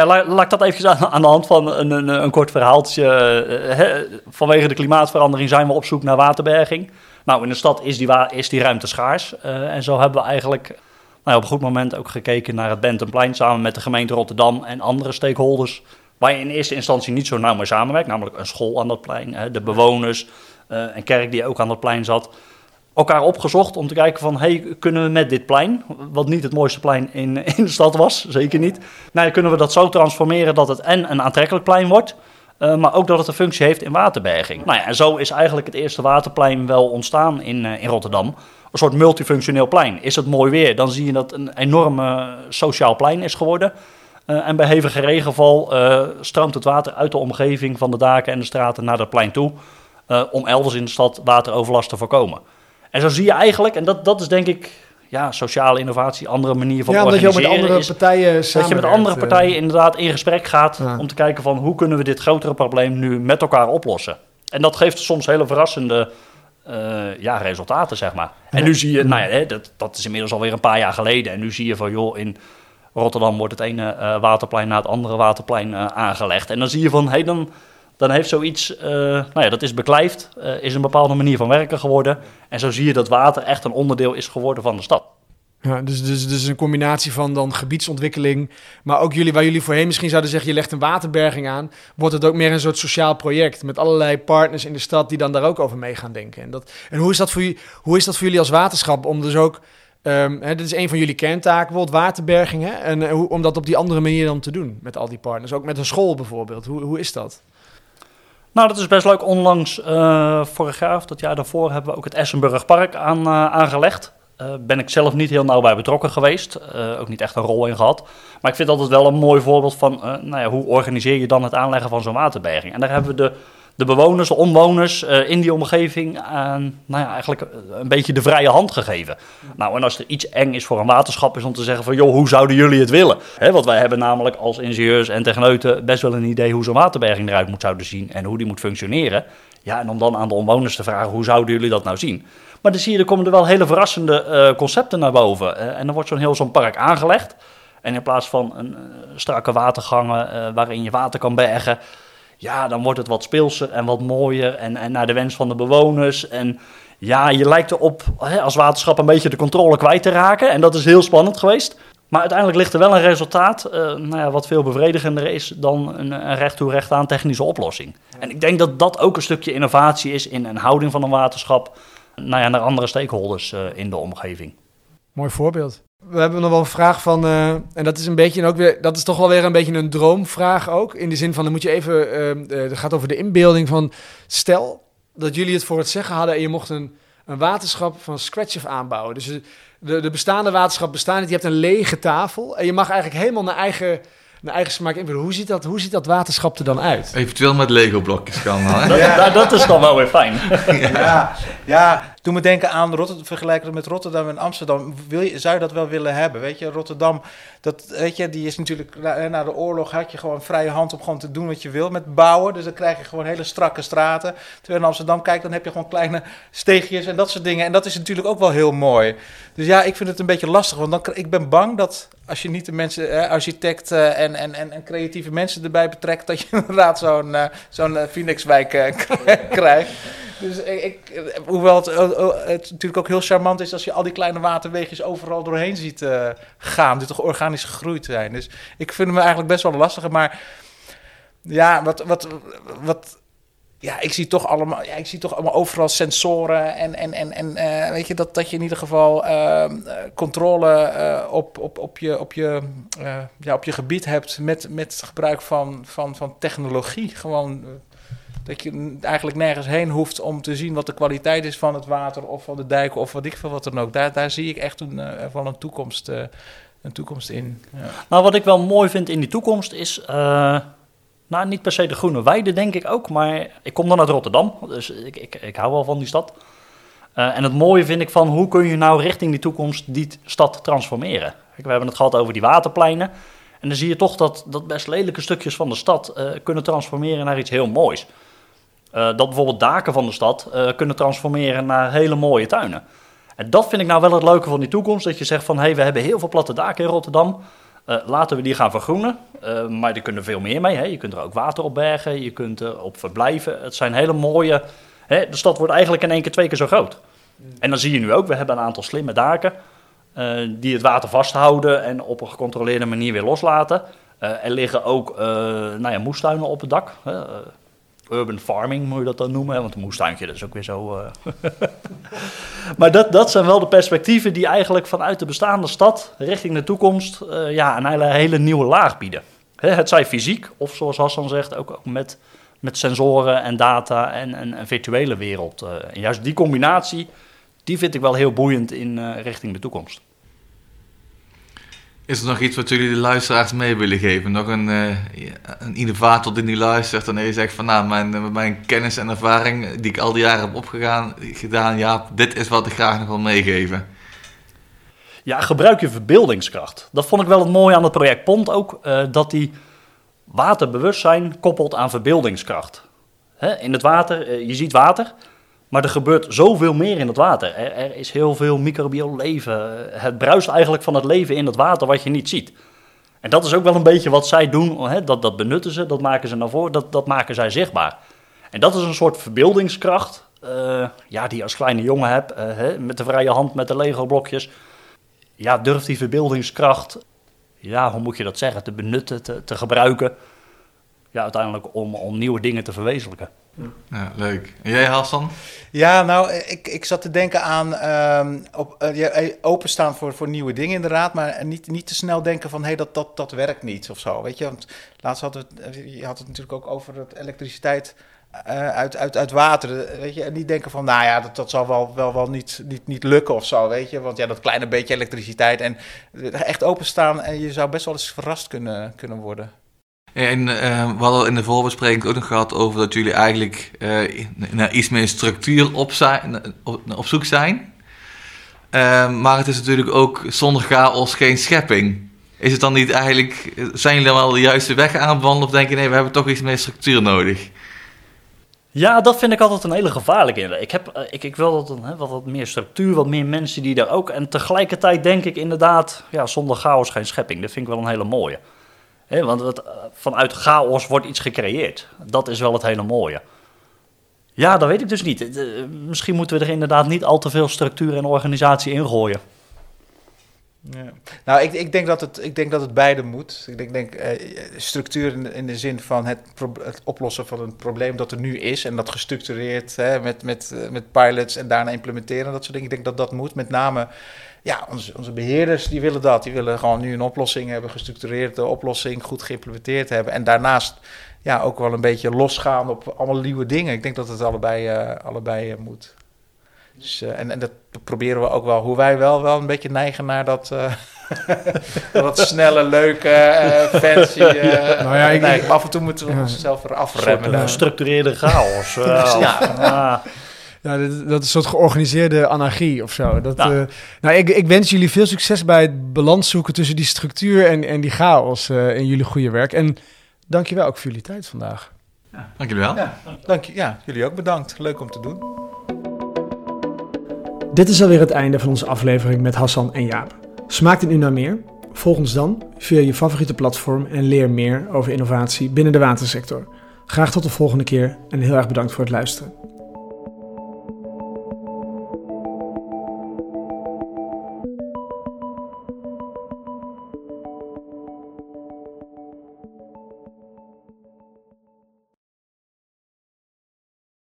ja, la- laat ik dat even aan, aan de hand van een, een, een kort verhaaltje. eh, hè, vanwege de klimaatverandering zijn we op zoek naar waterberging. Nou, in de stad is die, wa- is die ruimte schaars. eh, en zo hebben we eigenlijk nou op een goed moment ook gekeken naar het Bentenplein samen met de gemeente Rotterdam en andere stakeholders. Waar je in eerste instantie niet zo nauw mee samenwerkt, namelijk een school aan dat plein, de bewoners, eh, een kerk die ook aan dat plein zat elkaar opgezocht om te kijken van... hey, kunnen we met dit plein, wat niet het mooiste plein in, in de stad was, zeker niet... Nou, kunnen we dat zo transformeren dat het en een aantrekkelijk plein wordt... eh, maar ook dat het een functie heeft in waterberging. Nou ja, en zo is eigenlijk het eerste waterplein wel ontstaan in, eh, in Rotterdam. Een soort multifunctioneel plein. Is het mooi weer, dan zie je dat een enorm eh, sociaal plein is geworden... Eh, en bij hevige regenval eh, stroomt het water uit de omgeving van de daken en de straten naar dat plein toe. om elders in de stad wateroverlast te voorkomen. En zo zie je eigenlijk, en dat, dat is denk ik ja, sociale innovatie, andere manier van ja, omdat je ook met organiseren. andere is partijen dat je met andere partijen inderdaad in gesprek gaat Ja. om te kijken van hoe kunnen we dit grotere probleem nu met elkaar oplossen. En dat geeft soms hele verrassende eh, ja, resultaten, zeg maar. En nu zie je, nou ja, hè, dat, dat is inmiddels alweer een paar jaar geleden. En nu zie je van, joh, in Rotterdam wordt het ene eh, waterplein na het andere waterplein eh, aangelegd. En dan zie je van, hé, hey, dan, dan heeft zoiets, nou ja, dat is beklijft, eh, is een bepaalde manier van werken geworden. En zo zie je dat water echt een onderdeel is geworden van de stad. Ja, dus, dus, dus een combinatie van dan gebiedsontwikkeling, maar ook jullie, waar jullie voorheen misschien zouden zeggen, je legt een waterberging aan, wordt het ook meer een soort sociaal project met allerlei partners in de stad die dan daar ook over mee gaan denken. En, dat, en hoe, is dat voor, hoe is dat voor jullie als waterschap om dus ook, ehm, hè, dit is een van jullie kerntaken, bijvoorbeeld waterberging, hè, en eh, hoe, om dat op die andere manier dan te doen met al die partners, ook met een school bijvoorbeeld. Hoe, hoe is dat? Nou, dat is best leuk. Onlangs, eh, vorig jaar of dat jaar daarvoor, hebben we ook het Essenburg Park aan, eh, aangelegd. Eh, ben ik zelf niet heel nauw bij betrokken geweest. eh, ook niet echt een rol in gehad. Maar ik vind altijd wel een mooi voorbeeld van eh, nou ja, hoe organiseer je dan het aanleggen van zo'n waterberging. En daar hebben we de, de bewoners, de omwoners in die omgeving nou ja, eigenlijk een beetje de vrije hand gegeven. Nou, en als er iets eng is voor een waterschap, is om te zeggen van, joh, hoe zouden jullie het willen? Hè, want wij hebben namelijk als ingenieurs en techneuten best wel een idee hoe zo'n waterberging eruit moet zouden zien en hoe die moet functioneren. Ja, en om dan aan de omwoners te vragen, hoe zouden jullie dat nou zien? Maar dan zie je, er komen er wel hele verrassende eh, concepten naar boven. Eh, en dan wordt zo'n heel zo'n park aangelegd. En in plaats van een eh, strakke watergangen waarin je water kan bergen, ja, dan wordt het wat speelser en wat mooier en, en naar de wens van de bewoners. En ja, je lijkt erop hè, als waterschap een beetje de controle kwijt te raken. En dat is heel spannend geweest. Maar uiteindelijk ligt er wel een resultaat, nou ja, wat veel bevredigender is dan een, een recht toe recht aan technische oplossing. En ik denk dat dat ook een stukje innovatie is in een houding van een waterschap nou ja, naar andere stakeholders eh, in de omgeving. Mooi voorbeeld. We hebben nog wel een vraag van, eh, en dat is een beetje ook weer, dat is toch wel weer een beetje een droomvraag ook. In de zin van, dan moet je even, eh, het gaat over de inbeelding van, stel dat jullie het voor het zeggen hadden en je mocht een, een waterschap van scratch af aanbouwen. Dus de, de bestaande waterschap bestaan niet, je hebt een lege tafel en je mag eigenlijk helemaal naar eigen, naar eigen smaak invullen. Hoe ziet dat, hoe ziet dat waterschap er dan uit? Eventueel met Lego-blokjes kan dan, hè? Dat, dat, dat is dan wel weer fijn. Ja, ja, doe me denken aan Rotterdam, vergelijken met Rotterdam en Amsterdam. Wil je, zou je dat wel willen hebben? Weet je, Rotterdam, dat, weet je, die is natuurlijk, na, na de oorlog had je gewoon vrije hand om gewoon te doen wat je wil met bouwen. Dus dan krijg je gewoon hele strakke straten. Terwijl in Amsterdam kijkt, dan heb je gewoon kleine steegjes en dat soort dingen. En dat is natuurlijk ook wel heel mooi. Dus ja, ik vind het een beetje lastig, want dan, ik ben bang dat als je niet de mensen, eh, architecten en, en, en, en creatieve mensen erbij betrekt, dat je inderdaad zo'n eh, zo'n eh, Phoenixwijk eh, krijgt. Dus ik, hoewel het, eh, eh, het natuurlijk ook heel charmant is als je al die kleine waterwegjes overal doorheen ziet eh, gaan, die toch organisch gegroeid zijn. Dus ik vind hem eigenlijk best wel lastig. Maar ja, wat, wat, wat ja, ik zie toch allemaal, ja, ik zie toch allemaal overal sensoren en, en, en, en weet je dat, dat je in ieder geval ehm, eh, controle op, op, op, je, op, je, ja, op je gebied hebt met, met gebruik van, van, van technologie. Gewoon dat je eigenlijk nergens heen hoeft om te zien wat de kwaliteit is van het water of van de dijken of wat ik veel wat dan ook. Daar, daar zie ik echt een, eh, wel een toekomst, eh, een toekomst in. Ja. Nou, wat ik wel mooi vind in die toekomst is, eh, nou niet per se de groene weide denk ik ook, maar ik kom dan uit Rotterdam, dus ik, ik, ik hou wel van die stad. Eh, en het mooie vind ik van hoe kun je nou richting die toekomst die stad transformeren. Kijk, we hebben het gehad over die waterpleinen. En dan zie je toch dat, dat best lelijke stukjes van de stad eh, kunnen transformeren naar iets heel moois. Eh, dat bijvoorbeeld daken van de stad eh, kunnen transformeren naar hele mooie tuinen. En dat vind ik nou wel het leuke van die toekomst. Dat je zegt van, hé, hey, we hebben heel veel platte daken in Rotterdam. Eh, laten we die gaan vergroenen. Maar er kunnen veel meer mee. Hè. Je kunt er ook water op bergen, je kunt er op verblijven. Het zijn hele mooie... Hè, de stad wordt eigenlijk in één keer twee keer zo groot. En dan zie je nu ook, we hebben een aantal slimme daken... die het water vasthouden en op een gecontroleerde manier weer loslaten. Er liggen ook nou ja, moestuinen op het dak. Urban farming moet je dat dan noemen. Want een moestuintje, dat is ook weer zo... eh, maar dat, dat zijn wel de perspectieven die eigenlijk vanuit de bestaande stad richting de toekomst eh, ja, een hele, hele nieuwe laag bieden. Het zij fysiek, of zoals Hassan zegt, ook, ook met, met sensoren en data en en virtuele wereld. eh. en juist die combinatie, die vind ik wel heel boeiend in richting de toekomst. Is er nog iets wat jullie de luisteraars mee willen geven? Nog een, eh, een innovator die nu luistert en die zegt van nou, mijn, met mijn kennis en ervaring die ik al die jaren heb opgegaan, gedaan, ja, dit is wat ik graag nog wil meegeven. Ja, gebruik je verbeeldingskracht. Dat vond ik wel het mooie aan het project Pont ook, eh, dat die waterbewustzijn koppelt aan verbeeldingskracht. Hè, in het water, eh, je ziet water, maar er gebeurt zoveel meer in het water. Er, er is heel veel microbieel leven. Het bruist eigenlijk van het leven in het water wat je niet ziet. En dat is ook wel een beetje wat zij doen. Hè, dat, dat benutten ze, dat maken ze naar voren, dat, dat maken zij zichtbaar. En dat is een soort verbeeldingskracht eh, ja, die je als kleine jongen hebt. eh, hè, met de vrije hand, met de Lego-blokjes ja, durf die verbeeldingskracht, ja, hoe moet je dat zeggen, te benutten, te, te gebruiken. Ja, uiteindelijk om, om nieuwe dingen te verwezenlijken. Ja, leuk. En jij Hassan? Ja, nou, ik, ik zat te denken aan ehm, op, eh, eh, openstaan voor, voor nieuwe dingen inderdaad, maar niet, niet te snel denken van hé, hey, dat, dat, dat werkt niet of zo, weet je. Want laatst hadden we eh, je had het natuurlijk ook over het elektriciteit uit, uit, uit water, weet je. En niet denken van, nou ja, dat, dat zal wel, wel, wel niet, niet, niet lukken of zo, weet je. Want ja, dat kleine beetje elektriciteit en echt openstaan en je zou best wel eens verrast kunnen, kunnen worden. En eh, we hadden in de voorbespreking ook nog gehad over dat jullie eigenlijk eh, naar iets meer structuur op, op, zoek zijn. Eh, maar het is natuurlijk ook zonder chaos geen schepping. Is het dan niet eigenlijk, zijn jullie dan wel de juiste weg aan het wandelen of denk je nee, we hebben toch iets meer structuur nodig? Ja, dat vind ik altijd een hele gevaarlijke. Ik, heb, eh, ik, ik wil dat hè, wat, wat meer structuur, wat meer mensen die daar ook... En tegelijkertijd denk ik inderdaad, ja, zonder chaos geen schepping. Dat vind ik wel een hele mooie. Want vanuit chaos wordt iets gecreëerd. Dat is wel het hele mooie. Ja, dat weet ik dus niet. Eh, Misschien moeten we er inderdaad niet al te veel structuur en organisatie in gooien. Ja. Nou, ik, ik, denk dat het, ik denk dat het beide moet. Ik denk, eh, structuur in de, in de zin van het, het oplossen van een probleem dat er nu is. En dat gestructureerd hè, met, met, eh, met pilots en daarna implementeren. Dat soort dingen. Ik denk dat dat moet. Met name, ja, onze, onze beheerders die willen dat. Die willen gewoon nu een oplossing hebben, gestructureerde oplossing, goed geïmplementeerd hebben. En daarnaast ja, ook wel een beetje losgaan op allemaal nieuwe dingen. Ik denk dat het allebei, eh, allebei eh, moet. Dus, eh, en, en dat proberen we ook wel, hoe wij wel, wel een beetje neigen naar dat, eh, dat snelle, leuke, eh, fancy. eh, Nou ja, ik- nee, maar af en toe moeten we Ja. onszelf er Een afremmen. soort, eh, gestructureerde chaos. eh, Ja. Ja. Ja, dat, dat is een soort georganiseerde anarchie of zo. Dat, Ja. eh, nou, ik, ik wens jullie veel succes bij het balans zoeken tussen die structuur en, en die chaos eh, in jullie goede werk. En dankjewel ook voor jullie tijd vandaag. Dank jullie wel. Ja, dank je. Ja, jullie ook bedankt. Leuk om te doen. Dit is alweer het einde van onze aflevering met Hassan en Jaap. Smaakt het nu naar meer? Volg ons dan via je favoriete platform en leer meer over innovatie binnen de watersector. Graag tot de volgende keer en heel erg bedankt voor het luisteren.